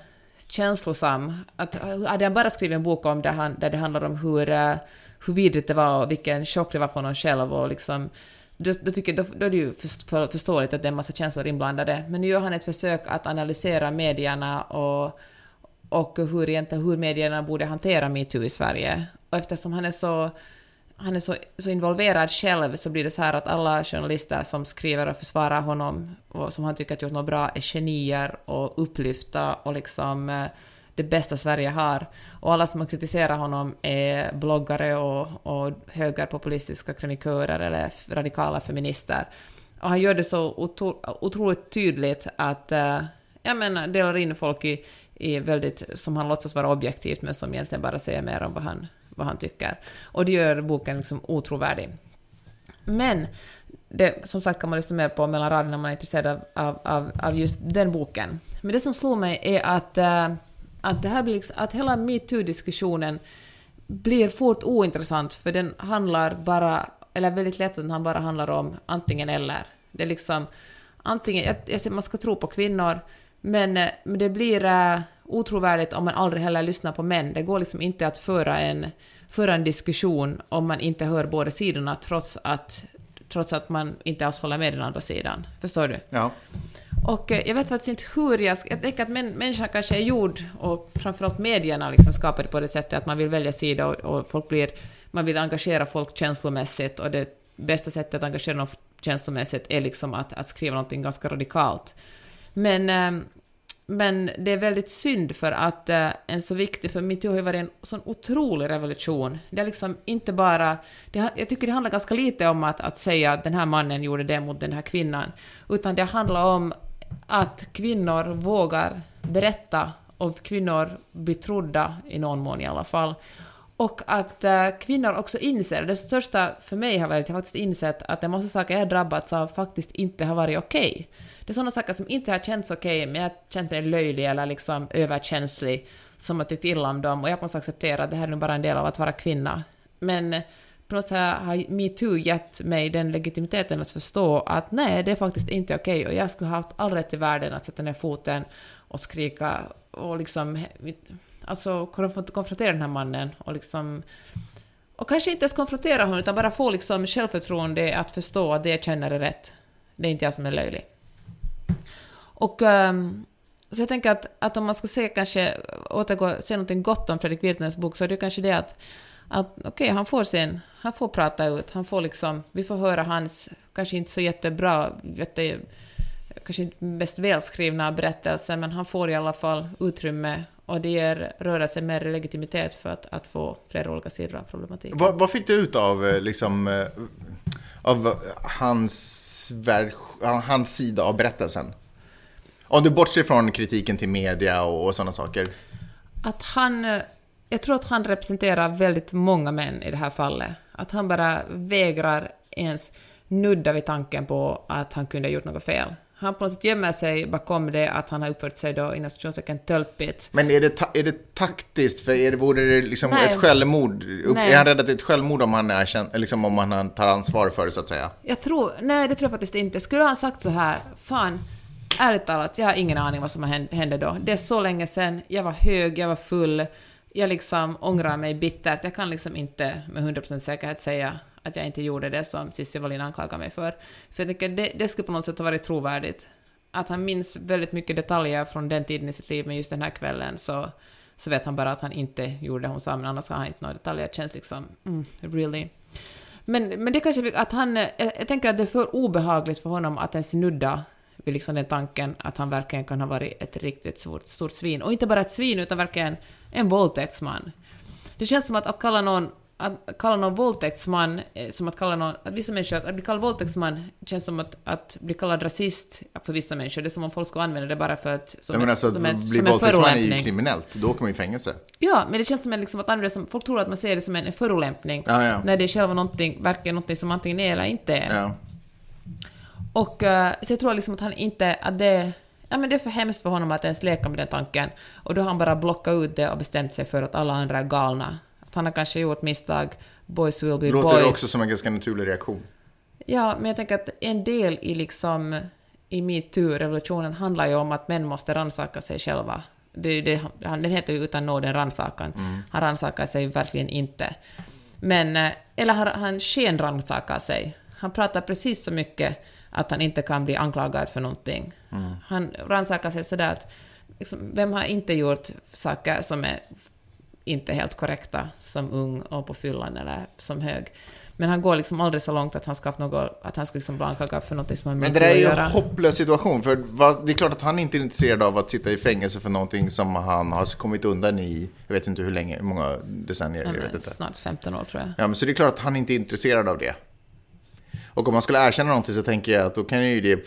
Speaker 2: känslosam. Att, hade han bara skrivit en bok om det, han, där det handlar om hur, hur vidrigt det var och vilken chock det var för honom själv och liksom då, då, tycker, då, då är det ju för, förståeligt att det är en massa känslor inblandade. Men nu gör han ett försök att analysera medierna och, och hur, egentligen, hur medierna borde hantera metoo i Sverige. Och eftersom han är så han är så, så involverad själv så blir det så här att alla journalister som skriver och försvarar honom och som han tycker att gjort något bra är genier och upplyfta och liksom eh, det bästa Sverige har. Och alla som har kritiserat honom är bloggare och, och högerpopulistiska kronikörer eller radikala feminister. Och han gör det så otro, otroligt tydligt att uh, jag menar, delar in folk i, i väldigt, som han låtsas vara objektivt, men som egentligen bara säger mer om vad han, vad han tycker. Och det gör boken liksom otrovärdig. Men det, som sagt kan man lyssna mer på mellan raderna om man är intresserad av, av, av, just den boken. Men det som slog mig är att, uh, att, det här blir liksom, att hela metoo-diskussionen blir fort ointressant för den handlar bara, eller väldigt lätt att den bara handlar om antingen eller. Det är liksom antingen, jag, jag man ska tro på kvinnor, men, eh, men det blir uh, otrovärdigt om man aldrig heller lyssnar på män. Det går liksom inte att föra en, föra en diskussion om man inte hör båda sidorna trots att, trots att man inte alls håller med den andra sidan. Förstår du?
Speaker 1: Ja.
Speaker 2: Och eh, jag vet faktiskt inte hur jag ska... Jag tänker att män, människan kanske är gjord, och framförallt medierna liksom skapade på det sättet att man vill välja sida och, och folk blir... Man vill engagera folk känslomässigt och det bästa sättet att engagera dem känslomässigt är liksom att, att skriva någonting ganska radikalt. Men, ehm, men det är väldigt synd för att eh, en så viktig, för metoo har ju varit en sån otrolig revolution. Det är liksom inte bara, det, jag tycker det handlar ganska lite om att, att säga att den här mannen gjorde det mot den här kvinnan, utan det handlar om att kvinnor vågar berätta och kvinnor blir trodda i någon mån i alla fall. Och att äh, kvinnor också inser, det största för mig har varit att jag faktiskt insett att en massa saker jag drabbats av faktiskt inte har varit okej. Det är sådana saker som inte har känts okej, men jag har känt mig löjlig eller liksom överkänslig, som har tyckt illa om dem, och jag måste acceptera att det här är nu bara en del av att vara kvinna. Men på något sätt har metoo gett mig den legitimiteten att förstå att nej, det är faktiskt inte okej och jag skulle ha haft all rätt i världen att sätta ner foten och skrika och liksom alltså konfrontera den här mannen och liksom och kanske inte ens konfrontera honom utan bara få liksom självförtroende att förstå att det jag känner är rätt. Det är inte jag som är löjlig. Och um, så jag tänker att, att om man ska se kanske, återgå, se något gott om Fredrik Virtanens bok så är det kanske det att, att okej, okay, han får sin, han får prata ut, han får liksom, vi får höra hans, kanske inte så jättebra, jätte, kanske inte mest välskrivna berättelser, men han får i alla fall utrymme och det ger rörelsen mer legitimitet för att, att få flera olika sidor av problematiken.
Speaker 1: Vad, vad fick du ut av, eh, liksom, eh, av hans, hans sida av berättelsen? Om du bortser från kritiken till media och, och sådana saker.
Speaker 2: Att han... Jag tror att han representerar väldigt många män i det här fallet. Att han bara vägrar ens nudda vid tanken på att han kunde ha gjort något fel. Han på något sätt gömmer sig bakom det att han har uppfört sig då inom situationstecken tölpigt.
Speaker 1: Men är det, är det taktiskt? För är det, vore det liksom Nej. ett självmord? Nej. Är han rädd att det är ett självmord om han, är, liksom om han tar ansvar för det så att säga?
Speaker 2: Jag tror, nej det tror jag faktiskt inte. Skulle han sagt så här, fan, ärligt talat, jag har ingen aning vad som hände då. Det är så länge sedan, jag var hög, jag var full, jag liksom ångrar mig bittert. Jag kan liksom inte med 100% säkerhet säga att jag inte gjorde det som Cissi Wallin anklagar mig för. För jag tycker det, det skulle på något sätt ha varit trovärdigt. Att han minns väldigt mycket detaljer från den tiden i sitt liv, men just den här kvällen så, så vet han bara att han inte gjorde det hon sa, men annars har han inte några detaljer. Det känns liksom, mm, really. Men, men det kanske att han, jag, jag tänker att det är för obehagligt för honom att ens nudda vid liksom den tanken att han verkligen kan ha varit ett riktigt stort, stort svin. Och inte bara ett svin, utan verkligen en våldtäktsman. Det känns som att, att kalla någon att kalla någon våldtäktsman, eh, som att kalla någon, att vissa människor, att bli kallad våldtäktsman känns som att, att bli kallad rasist för vissa människor. Det är som om folk skulle använda det bara för att,
Speaker 1: som, men alltså, som, en, bli som förolämpning. är ju kriminellt, då åker man i fängelse.
Speaker 2: Ja, men det känns som en, liksom, att använda som, folk tror att man ser det som en förolämpning,
Speaker 1: ja, ja.
Speaker 2: när det är själva någonting, verkar någonting som antingen är eller inte är. Ja. Och uh, så jag tror liksom att han inte, att det, ja men det är för hemskt för honom att ens leka med den tanken. Och då har han bara blockat ut det och bestämt sig för att alla andra är galna. Att han har kanske gjort misstag, boys will be
Speaker 1: Låter
Speaker 2: boys.
Speaker 1: Låter också som en ganska naturlig reaktion?
Speaker 2: Ja, men jag tänker att en del i liksom i metoo-revolutionen handlar ju om att män måste rannsaka sig själva. Det, det, den heter ju utan nåd en rannsakan. Mm. Han rannsakar sig verkligen inte. Men, eh, eller han, han skenrannsakar sig. Han pratar precis så mycket att han inte kan bli anklagad för någonting. Mm. Han rannsakar sig sådär att liksom, vem har inte gjort saker som är inte helt korrekta som ung och på fyllan eller som hög. Men han går liksom aldrig så långt att han ska haft något, att han ska liksom bli anklagad för något som han
Speaker 1: Men det är ju en hopplös situation, för det är klart att han inte är intresserad av att sitta i fängelse för någonting som han har kommit undan i, jag vet inte hur länge, hur många decennier,
Speaker 2: Nej,
Speaker 1: jag vet inte.
Speaker 2: Snart 15 år tror jag.
Speaker 1: Ja, men så det är klart att han inte är intresserad av det. Och om man skulle erkänna någonting så tänker jag att då kan ju det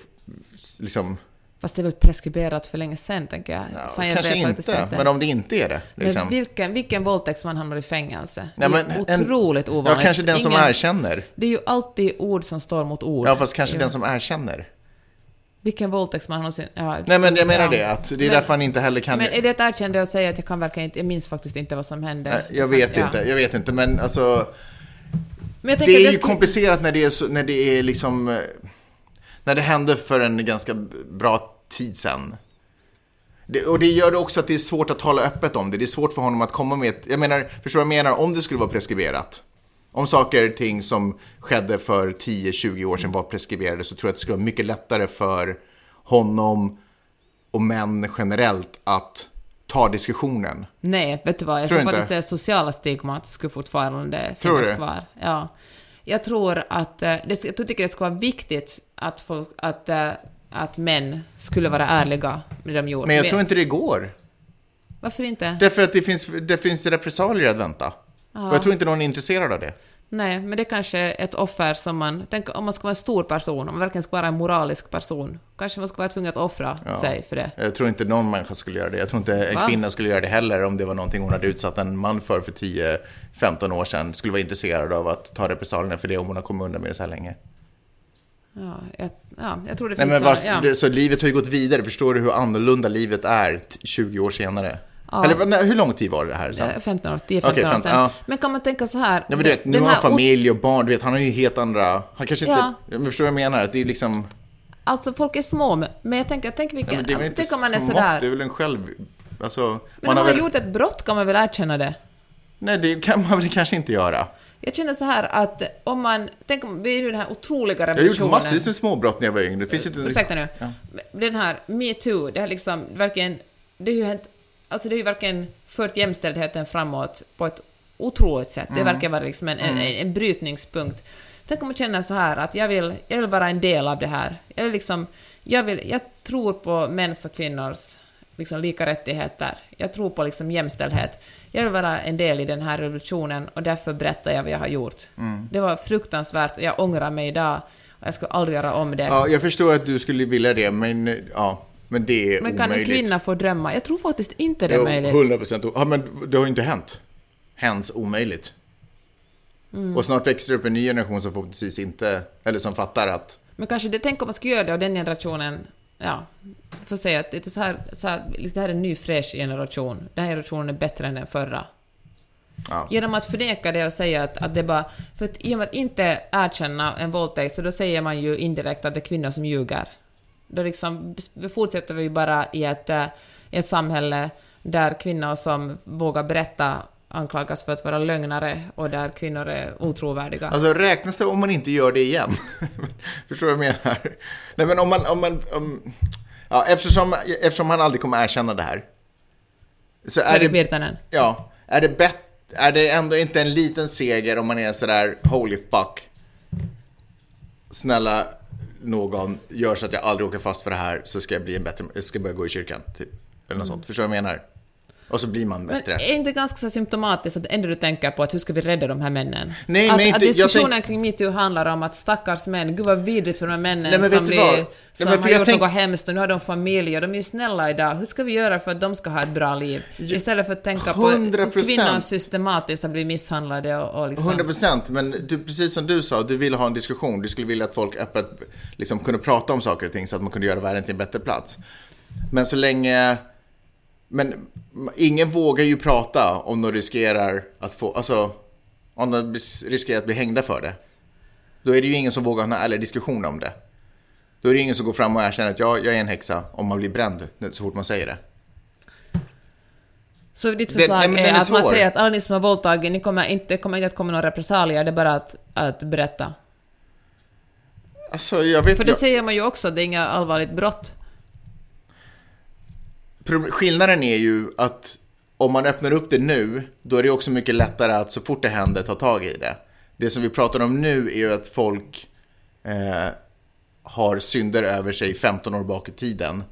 Speaker 1: liksom...
Speaker 2: Fast det är väl preskriberat för länge sedan, tänker jag.
Speaker 1: Ja, Fan, jag kanske inte, inte, men om det inte är det.
Speaker 2: Liksom. Men vilken, vilken våldtäktsman hamnar i fängelse? Ja, det är otroligt
Speaker 1: en,
Speaker 2: ovanligt.
Speaker 1: Ja, kanske den Ingen, som erkänner.
Speaker 2: Det är ju alltid ord som står mot ord.
Speaker 1: Ja, fast kanske ja. den som erkänner.
Speaker 2: Vilken våldtäktsman någonsin... Ja,
Speaker 1: Nej, men jag menar det, att det är men, därför han inte heller kan...
Speaker 2: Men är det ett erkännande att säga att jag kan verkligen inte... Jag minns faktiskt inte vad som hände.
Speaker 1: Jag vet ja. inte, jag vet inte, men alltså det är ju skulle... komplicerat när det är, så, när det är liksom... Eh, när det hände för en ganska bra tid sedan. Det, och det gör det också att det är svårt att tala öppet om det. Det är svårt för honom att komma med ett, Jag menar, förstår du vad jag menar? Om det skulle vara preskriberat. Om saker och ting som skedde för 10-20 år sedan var preskriberade så tror jag att det skulle vara mycket lättare för honom och män generellt att ta diskussionen.
Speaker 2: Nej, vet du vad? Jag tror, tror faktiskt det sociala stigmat skulle fortfarande finnas kvar. Ja. Jag tror att, eh, det, jag tycker det skulle vara viktigt att, folk, att, eh, att män skulle vara ärliga med det de gjorde.
Speaker 1: Men jag tror inte det går.
Speaker 2: Varför inte?
Speaker 1: Därför att det finns, det finns repressalier att vänta. Ja. Och jag tror inte någon är intresserad av det.
Speaker 2: Nej, men det är kanske ett offer som man... Tänk om man ska vara en stor person, om man verkligen ska vara en moralisk person. Kanske man ska vara tvungen att offra ja. sig för det.
Speaker 1: Jag tror inte någon människa skulle göra det. Jag tror inte en Va? kvinna skulle göra det heller om det var någonting hon hade utsatt en man för för 10-15 år sedan. Skulle vara intresserad av att ta repressalierna för det om hon har kommit undan med det så här länge.
Speaker 2: Ja, jag, ja, jag tror det finns
Speaker 1: Nej, men varför, så, ja. så livet har ju gått vidare. Förstår du hur annorlunda livet är 20 år senare? Eller vad- nej, hur lång tid var det här sen?
Speaker 2: Eh, 15 år, 10-15
Speaker 1: Okej,
Speaker 2: år
Speaker 1: 15,
Speaker 2: sedan.
Speaker 1: ja.
Speaker 2: Men kan man tänka så här...
Speaker 1: Ja, men du vet, nu har han familj och barn, du vet, han har ju helt andra... Han kanske inte...
Speaker 2: Ja.
Speaker 1: Men förstår du vad jag menar? Det är liksom...
Speaker 2: Alltså folk är små, men jag tänker, tänk
Speaker 1: Ja,
Speaker 2: vilken...
Speaker 1: men det är väl inte
Speaker 2: tänk om man är
Speaker 1: smått,
Speaker 2: sådär...
Speaker 1: det är väl en själv... Alltså...
Speaker 2: Men
Speaker 1: man
Speaker 2: om man
Speaker 1: har väl...
Speaker 2: gjort ett brott kan man väl erkänna det?
Speaker 1: Nej, det kan man väl kanske inte göra.
Speaker 2: Jag känner så här att om man... Tänk om vi är ju den här otroliga
Speaker 1: Jag har gjort
Speaker 2: revolutionen.
Speaker 1: massvis med småbrott när jag var yngre. Det finns inte...
Speaker 2: Ursäkta nu.
Speaker 1: Ja.
Speaker 2: Den här metoo, det har liksom verkligen... Det har ju hänt... Alltså det har ju verkligen fört jämställdheten framåt på ett otroligt sätt. Det
Speaker 1: Mm.
Speaker 2: verkar vara liksom en, en, en brytningspunkt. Tänk om man känner så här att jag vill, jag vill vara en del av det här. Jag liksom... Jag, vill, jag tror på mäns och kvinnors liksom lika rättigheter. Jag tror på liksom jämställdhet. Jag vill vara en del i den här revolutionen och därför berättar jag vad jag har gjort.
Speaker 1: Mm.
Speaker 2: Det var fruktansvärt och jag ångrar mig idag. Jag skulle aldrig göra om det.
Speaker 1: Ja, jag förstår att du skulle vilja det, men ja... Men det är
Speaker 2: Men kan en
Speaker 1: omöjligt.
Speaker 2: kvinna få drömma? Jag tror faktiskt inte det är möjligt.
Speaker 1: 100 procent. Ja, men det har ju inte hänt. Hens omöjligt.
Speaker 2: Mm.
Speaker 1: Och snart växer det upp en ny generation som förhoppningsvis inte... Eller som fattar att...
Speaker 2: Men kanske det, tänk om man skulle göra det och den generationen, ja, får säga att det är så här, så här, det här är en ny fräsch generation. Den här generationen är bättre än den förra.
Speaker 1: Ja.
Speaker 2: Genom att förneka det och säga att, att det bara... För att i och med att inte erkänna en våldtäkt så då säger man ju indirekt att det är kvinnor som ljuger. Då liksom fortsätter vi bara i ett, eh, i ett samhälle där kvinnor som vågar berätta anklagas för att vara lögnare och där kvinnor är otrovärdiga.
Speaker 1: Alltså räknas det om man inte gör det igen? Förstår du vad jag menar? Nej men om man... Om man om, ja, eftersom, eftersom han aldrig kommer erkänna det här. Så är
Speaker 2: Fredrik. Virtanen.
Speaker 1: Ja. Är det, bet, är det ändå inte en liten seger om man är sådär holy fuck. Snälla någon, gör så att jag aldrig åker fast för det här så ska jag bli en bättre... Jag ska börja gå i kyrkan. Typ. Eller något sånt. Förstår du vad jag menar? Och så blir man
Speaker 2: Men
Speaker 1: bättre.
Speaker 2: är inte ganska så symptomatiskt att det enda du tänker på att hur ska vi rädda de här männen?
Speaker 1: Nej,
Speaker 2: att,
Speaker 1: nej,
Speaker 2: att diskussionen
Speaker 1: tänk-
Speaker 2: kring metoo handlar om att stackars män, gud vad vidrigt för de här männen
Speaker 1: Nej, men
Speaker 2: som?
Speaker 1: Nej,
Speaker 2: som
Speaker 1: men för
Speaker 2: har gjort
Speaker 1: tänk-
Speaker 2: något hemskt och nu har de familj och de är ju snälla idag. Hur ska vi göra för att de ska ha ett bra liv? Istället för att tänka på
Speaker 1: 100%.
Speaker 2: hur kvinnor systematiskt har blivit misshandlade och, och liksom...
Speaker 1: 100 procent, men du, precis som du sa, du ville ha en diskussion. Du skulle vilja att folk öppet liksom, kunde prata om saker och ting så att man kunde göra världen till en bättre plats. Men så länge... Men ingen vågar ju prata om de riskerar att få... Alltså, om de riskerar att bli hängda för det. Då är det ju ingen som vågar ha en ärlig diskussion om det. Då är det ingen som går fram och erkänner att jag, jag är en häxa om man blir bränd så fort man säger det.
Speaker 2: Så ditt förslag
Speaker 1: nej, men
Speaker 2: är,
Speaker 1: är
Speaker 2: att man
Speaker 1: svår.
Speaker 2: säger att alla ni som har våldtagit, ni kommer inte, det kommer inte att komma några repressalier, det är bara att, att berätta.
Speaker 1: Alltså, jag vet
Speaker 2: För det
Speaker 1: jag-
Speaker 2: säger man ju också, det är inga allvarligt brott.
Speaker 1: Skillnaden är ju att om man öppnar upp det nu, då är det också mycket lättare att så fort det händer ta tag i det. Det som vi pratar om nu är ju att folk eh, har synder över sig 15 år bak i tiden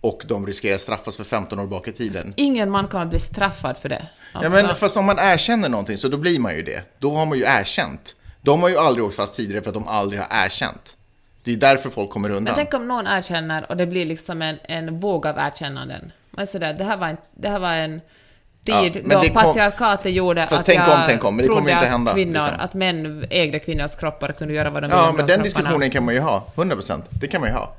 Speaker 1: och de riskerar straffas för 15 år bak i tiden.
Speaker 2: Ingen man kommer bli straffad för det.
Speaker 1: Ja,
Speaker 2: Alltså-
Speaker 1: men fast om man erkänner någonting så då blir man ju det. Då har man ju erkänt. De har ju aldrig åkt fast tidigare för att de aldrig har erkänt. Det är därför folk kommer undan.
Speaker 2: Men tänk om någon erkänner och det blir liksom en, en våg av erkännanden. Men sådär, det här var en, det här var en
Speaker 1: Ja,
Speaker 2: tid
Speaker 1: men
Speaker 2: då
Speaker 1: kom-
Speaker 2: patriarkatet gjorde att
Speaker 1: tänk
Speaker 2: jag
Speaker 1: om, tänk om, men det
Speaker 2: trodde
Speaker 1: inte
Speaker 2: att
Speaker 1: hända,
Speaker 2: Kvinnor,
Speaker 1: liksom.
Speaker 2: Att män ägde kvinnors kroppar och kunde göra vad de ville
Speaker 1: Ja, men
Speaker 2: de
Speaker 1: den
Speaker 2: kropparna.
Speaker 1: diskussionen kan man ju ha. 100%. Det kan man ju ha.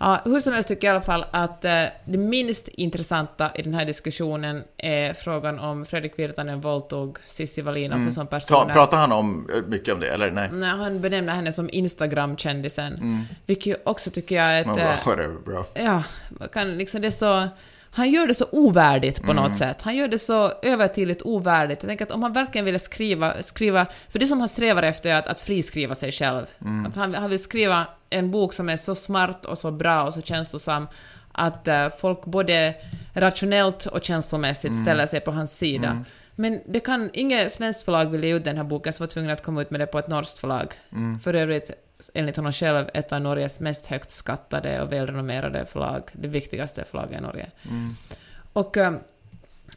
Speaker 2: Ja, hur som helst tycker jag i alla fall att eh, det minst intressanta i den här diskussionen är frågan om Fredrik Virtanen våldtog Cissi Wallin, alltså som person.
Speaker 1: Mm. Ta, pratar han om eh, mycket om det, eller nej?
Speaker 2: Nej, han benämner henne som Instagram-kändisen. Vilket ju också tycker jag är ett...
Speaker 1: Man
Speaker 2: eh,
Speaker 1: bro.
Speaker 2: ja, kan liksom det är så... Han gör det så ovärdigt på något sätt. Han gör det så övertydligt ovärdigt. Jag tänker att om han verkligen ville skriva, skriva... För det som han strävar efter är att, att friskriva sig själv. Att han, han vill skriva en bok som är så smart och så bra och så känslosam att eh, folk både rationellt och känslomässigt ställer sig på hans sida. Men det kan, inget svenskt förlag ville ge ut den här boken, så var tvungen att komma ut med det på ett norskt förlag. För övrigt, enligt honom själv, ett av Norges mest högt skattade och välrenommerade förlag, det viktigaste förlaget i Norge. Och, eh,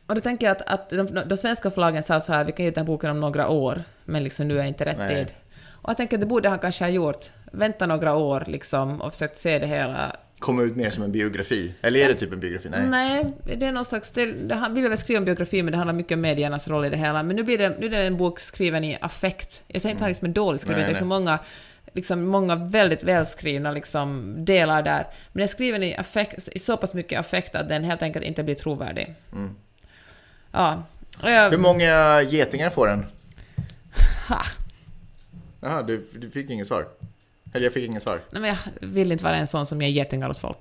Speaker 2: och då tänker jag att, att de, de svenska förlagen sa så här, vi kan ge ut den här boken om några år, men liksom nu är inte rätt
Speaker 1: Nej.
Speaker 2: tid. Och jag tänker att det borde han kanske ha gjort. Vänta några år liksom och försökt se det hela
Speaker 1: Komma ut mer som en biografi. Eller är det typ en biografi? Nej.
Speaker 2: Nej, det är någon slags... Det, det, han ville väl skriva en biografi, men det handlar mycket om mediernas roll i det hela. Men nu blir det, nu är det en bok skriven i affekt. Jag säger inte att han liksom är dålig skriven, det är så många liksom många väldigt välskrivna liksom delar där. Men den är skriven i, affekt, i så pass mycket affekt att den helt enkelt inte blir trovärdig. Ja. Och jag,
Speaker 1: Hur många getingar får den?
Speaker 2: ha.
Speaker 1: Jaha, du, du fick inget svar? Eller jag fick inget svar.
Speaker 2: Nej, men jag vill inte vara en sån som ger getingar åt folk.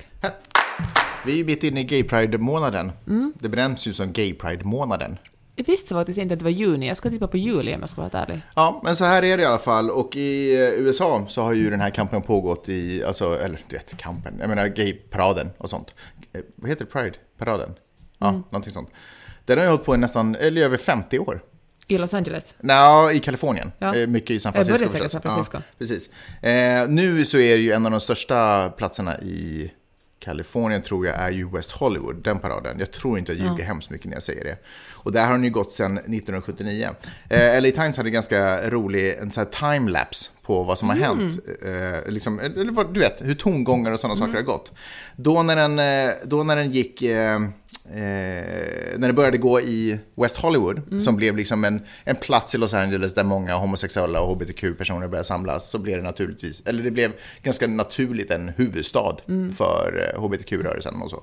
Speaker 1: Vi är ju mitt inne i Gay Pride-månaden.
Speaker 2: Mm.
Speaker 1: Det benämns ju som Gay Pride-månaden.
Speaker 2: Jag visste faktiskt inte att det var juni. Jag ska tippa på juli om jag ska vara helt ärlig.
Speaker 1: Ja, men så här är det i alla fall. Och i eh, USA så har ju den här kampen pågått i, alltså, eller du vet, kampen, jag menar gay-paraden och sånt. Eh, Vad heter det? Pride-paraden? Ja,
Speaker 2: Mm.
Speaker 1: någonting sånt. Den har ju hållit på i nästan, eller över 50 år.
Speaker 2: I Los Angeles.
Speaker 1: Nja, i Kalifornien.
Speaker 2: Ja.
Speaker 1: Eh, Mycket i San
Speaker 2: Jag började
Speaker 1: Francisco förstås.
Speaker 2: San Francisco.
Speaker 1: Ja, precis. Eh, nu så är det ju en av de största platserna i Kalifornien tror jag är ju West Hollywood, den paraden. Jag tror inte jag ljuger hemskt mycket när jag säger det. Och där har den ju gått sedan 1979. Eh, LA Times hade ganska rolig en sån här timelapse på vad som har hänt. Eh, liksom, eller du vet, hur tongångar och sådana saker har gått. Då när den, eh, då när den gick... Eh, Eh, när det började gå i West Hollywood, som blev liksom en, en plats i Los Angeles där många homosexuella och hbtq-personer började samlas, så blev det naturligtvis, eller det blev ganska naturligt en huvudstad för eh, hbtq-rörelsen och så.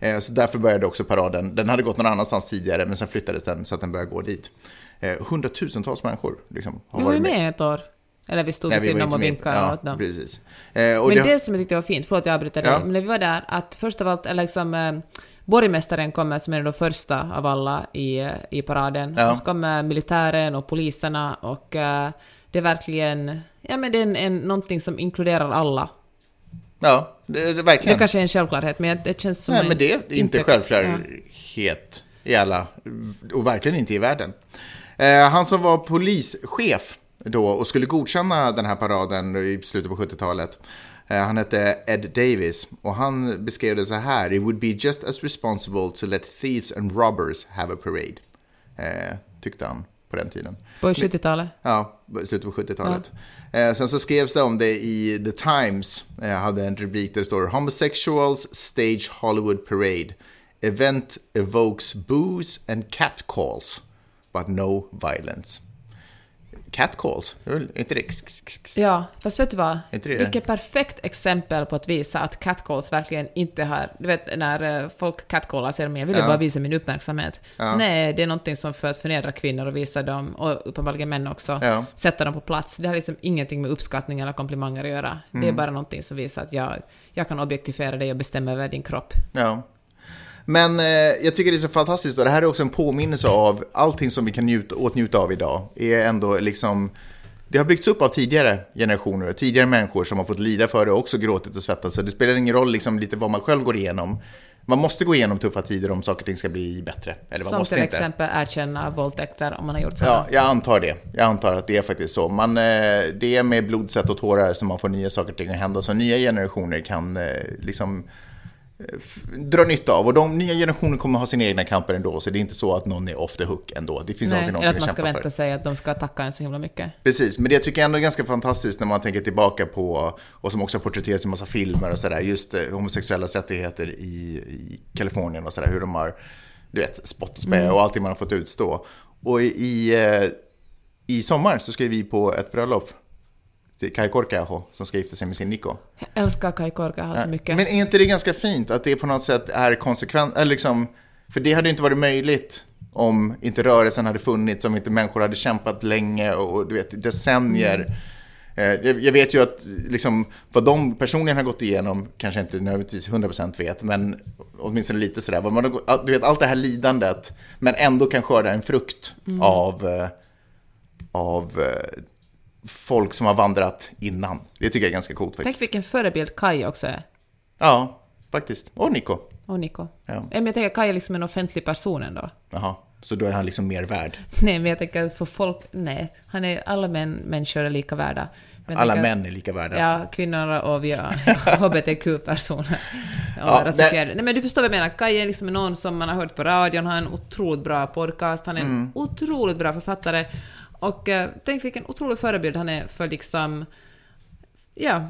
Speaker 1: Eh, så därför började också paraden, den hade gått någon annanstans tidigare, men sen flyttades den så att den började gå dit. Eh, hundratusentals människor liksom, har
Speaker 2: Vi var ju
Speaker 1: varit
Speaker 2: med ett år. Eller vi stod vid sidan om och
Speaker 1: med.
Speaker 2: vinkade
Speaker 1: Ja,
Speaker 2: åt dem.
Speaker 1: precis. Eh,
Speaker 2: Men
Speaker 1: det,
Speaker 2: det som jag tyckte var fint, förlåt jag avbryter dig,
Speaker 1: Ja.
Speaker 2: men när vi var där, att först av allt, eller liksom, eh, borgmästaren kommer som är den första av alla i, i paraden.
Speaker 1: Ja.
Speaker 2: Och så kommer militären och poliserna och eh, det är verkligen, ja men det är en, en, någonting som inkluderar alla.
Speaker 1: ja, det, det,
Speaker 2: Det
Speaker 1: verkligen.
Speaker 2: kanske är en självklarhet, men det känns som
Speaker 1: Nej,
Speaker 2: en,
Speaker 1: men det är inte
Speaker 2: ja.
Speaker 1: självklarhet i alla, och verkligen inte i världen. Eh, han som var polischef då och skulle godkänna den här paraden i slutet på 70-talet, eh, han hette Ed Davis och han beskrev det så här, it would be just as responsible to let thieves and robbers have a parade, eh, tyckte han på den tiden.
Speaker 2: På 70-talet.
Speaker 1: Ja, slutet på 70-talet. Eh, sen så skrevs det om det i The Times. Jag hade en rubrik där det står Homosexuals Stage Hollywood Parade. Event evokes booze and catcalls, but no violence. Catcalls? Det inte det?
Speaker 2: Ja, fast vet du vad?
Speaker 1: inte det-
Speaker 2: Vilket perfekt exempel på att visa att catcalls verkligen inte har... Du vet när eh, folk catcallar säger de jag ville
Speaker 1: Ja.
Speaker 2: bara visa min uppmärksamhet.
Speaker 1: Ja.
Speaker 2: Nej, det är någonting som för att förnedra kvinnor och visa dem, och uppenbarligen män också,
Speaker 1: Ja.
Speaker 2: sätta dem på plats. Det har liksom ingenting med uppskattning eller komplimanger att göra. Det
Speaker 1: Mm.
Speaker 2: är bara någonting som visar att jag, jag kan objektifiera dig och bestämma över din kropp.
Speaker 1: Ja. Men eh, jag tycker det är så fantastiskt och det här är också en påminnelse av allting som vi kan njuta, åtnjuta av idag. är ändå liksom det har byggts upp av tidigare generationer, tidigare människor som har fått lida för det och också gråtit och svettats. Så det spelar ingen roll liksom lite vad man själv går igenom. Man måste gå igenom tuffa tider om saker och ting ska bli bättre. Eller man
Speaker 2: Som
Speaker 1: måste
Speaker 2: till
Speaker 1: inte.
Speaker 2: exempel erkänna våldtäkter om man har gjort sådana.
Speaker 1: Ja, jag antar det. Jag antar att det är faktiskt så. Man, eh, det är med blod, svett och tårar som man får nya saker och ting att hända. Så nya generationer kan eh, liksom eh, f- dra nytta av. Och de nya generationer kommer ha sina egna kamper ändå. Så det är inte så att någon är off the hook ändå. Det finns
Speaker 2: Nej,
Speaker 1: alltid
Speaker 2: eller
Speaker 1: någonting
Speaker 2: att
Speaker 1: att
Speaker 2: man ska
Speaker 1: kämpa
Speaker 2: vänta
Speaker 1: för.
Speaker 2: sig att de ska tacka en så himla mycket.
Speaker 1: Precis, men det tycker jag ändå är ganska fantastiskt när man tänker tillbaka på, och som också har porträtterats i massa filmer och sådär, just eh, homosexuellas rättigheter i, i Kalifornien och sådär, hur de har, du vet, spott och spä och allting man har fått utstå. Och i, eh, i sommar så ska vi på ett bröllop till Kai Korkeaho som ska gifta sig med sin Niko.
Speaker 2: Jag älskar Kai Korka så mycket.
Speaker 1: Men är inte det ganska fint att det på något sätt är konsekvent, eller liksom, för det hade inte varit möjligt om inte rörelsen hade funnits, om inte människor hade kämpat länge och, och du vet, decennier. Eh, Jag vet ju att liksom, vad de personligen har gått igenom, kanske inte nödvändigtvis 100% vet, men åtminstone lite sådär. Vad man du vet, allt det här lidandet, men ändå kan skörda en frukt av, eh, av eh, folk som har vandrat innan. Det tycker jag är ganska coolt faktiskt.
Speaker 2: Tänk vilken förebild Kai också är.
Speaker 1: Ja, faktiskt. Och Nico.
Speaker 2: Och Nico.
Speaker 1: Ja.
Speaker 2: Men jag tänker Kai är liksom en offentlig person ändå.
Speaker 1: Jaha, så då är han liksom mer värd.
Speaker 2: Nej, men jag tänker för folk... Nej, han är, alla män, människor är lika värda. Men
Speaker 1: Alla
Speaker 2: tänker-
Speaker 1: män är lika värda.
Speaker 2: Ja, kvinnor och vi hbtq-personer.
Speaker 1: Ja,
Speaker 2: Ja,
Speaker 1: det-
Speaker 2: Nej, men du förstår vad jag menar. Kai är liksom någon som man har hört på radion, han har en otroligt bra podcast, han är en
Speaker 1: Mm.
Speaker 2: otroligt bra författare. Och eh, tänk vilken otrolig förebild han är för liksom... Ja,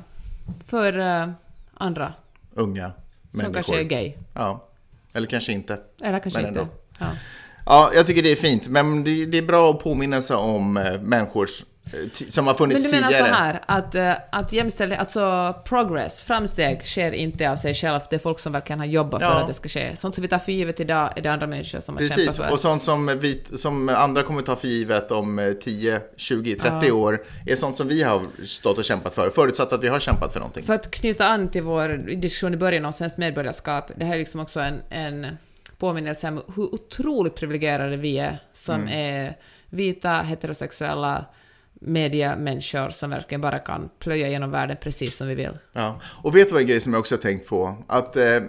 Speaker 2: för eh, andra
Speaker 1: Unga
Speaker 2: som
Speaker 1: människor.
Speaker 2: kanske är gay.
Speaker 1: Ja, eller kanske inte.
Speaker 2: Eller kanske
Speaker 1: Men
Speaker 2: inte.
Speaker 1: ändå.
Speaker 2: Ja.
Speaker 1: Ja, jag tycker det är fint. Men det, det är bra att påminna sig om eh, människors eh, som har
Speaker 2: Men
Speaker 1: funnits
Speaker 2: du menar
Speaker 1: tidigare.
Speaker 2: så här, att, eh, att jämställdhet, alltså progress, framsteg, sker inte av sig självt. Det är folk som verkligen har jobbat för
Speaker 1: Ja.
Speaker 2: att det ska ske. Sånt som vi tar för givet idag är det andra människor som har kämpat
Speaker 1: Precis,
Speaker 2: för.
Speaker 1: och sånt som, vi, som andra kommer ta för givet om eh, 10, 20, 30 år är sånt som vi har stått och kämpat för, förutsatt att vi har kämpat för någonting.
Speaker 2: För att knyta an till vår diskussion i början om svenskt medborgarskap, det här är liksom också en, en påminnelse om hur otroligt privilegierade vi är som
Speaker 1: Mm.
Speaker 2: är vita, heterosexuella mediamänniskor som verkligen bara kan plöja genom världen precis som vi vill.
Speaker 1: Ja. Och vet du vad en grej som jag också har tänkt på? Att, eh,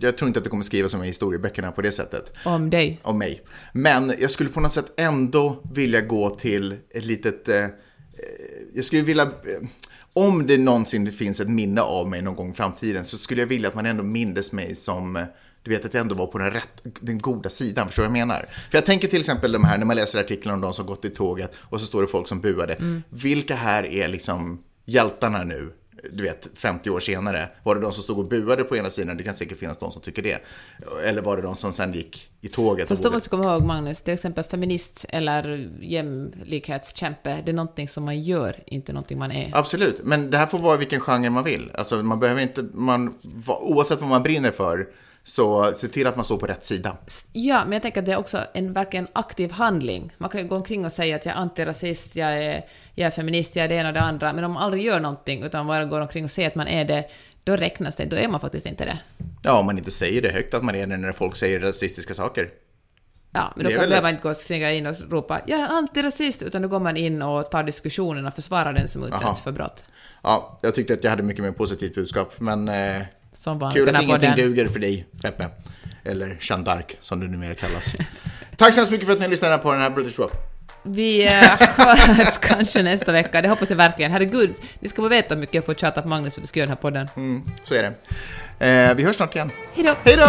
Speaker 1: jag tror inte att det kommer skrivas om i historieböckerna på det sättet.
Speaker 2: Om dig.
Speaker 1: om mig. Men jag skulle på något sätt ändå vilja gå till ett litet... Eh, eh, jag skulle vilja... Eh, om det någonsin finns ett minne av mig någon gång i framtiden så skulle jag vilja att man ändå mindes mig som... Du vet att jag ändå var på den, rätt, den goda sidan, förstår du vad jag menar? För jag tänker till exempel de här, när man läser artiklar om de som gått i tåget och så står det folk som buade. Vilka här är liksom hjältarna nu? du vet, 50 år senare. Var det de som stod och buade på ena sidan? Det kan säkert finnas de som tycker det. Eller var det de som sen gick i tåget?
Speaker 2: Fast då måste komma ihåg, Magnus, till exempel feminist eller jämlikhetskämpe, det är någonting som man gör, inte någonting man är.
Speaker 1: Absolut, men det här får vara vilken genre man vill. Alltså man behöver inte, man, oavsett vad man brinner för, så se till att man står på rätt sida.
Speaker 2: Ja, men jag tänker att det är också en verkligen aktiv handling. Man kan ju gå omkring och säga att jag är antirasist, jag är, jag är feminist, jag är det ena och det andra, men om man aldrig gör någonting utan bara går omkring och säger att man är det, då räknas det, då är man faktiskt inte det.
Speaker 1: Ja, om man inte säger det högt att man är det när folk säger rasistiska saker.
Speaker 2: Ja, men då behöver man inte gå och springa in och ropa ”jag är antirasist”, utan då går man in och tar diskussionen och försvarar den som utsätts
Speaker 1: Aha.
Speaker 2: för brott.
Speaker 1: Ja, jag tyckte att jag hade mycket mer positivt budskap, men eh,
Speaker 2: Som vanligt.
Speaker 1: kul att ingenting
Speaker 2: podden.
Speaker 1: duger för dig, Peppe. Eller Jeanne d'Arc, som du numera kallas. Tack så hemskt mycket för att ni lyssnade på den här British Rock.
Speaker 2: Vi eh, hörs kanske nästa vecka, det hoppas jag verkligen. Herregud, ni ska bara veta hur mycket jag får tjata på Magnus för att vi ska göra den här podden.
Speaker 1: Så är det. Eh, vi hörs snart igen.
Speaker 2: Hej då!
Speaker 1: Hej då!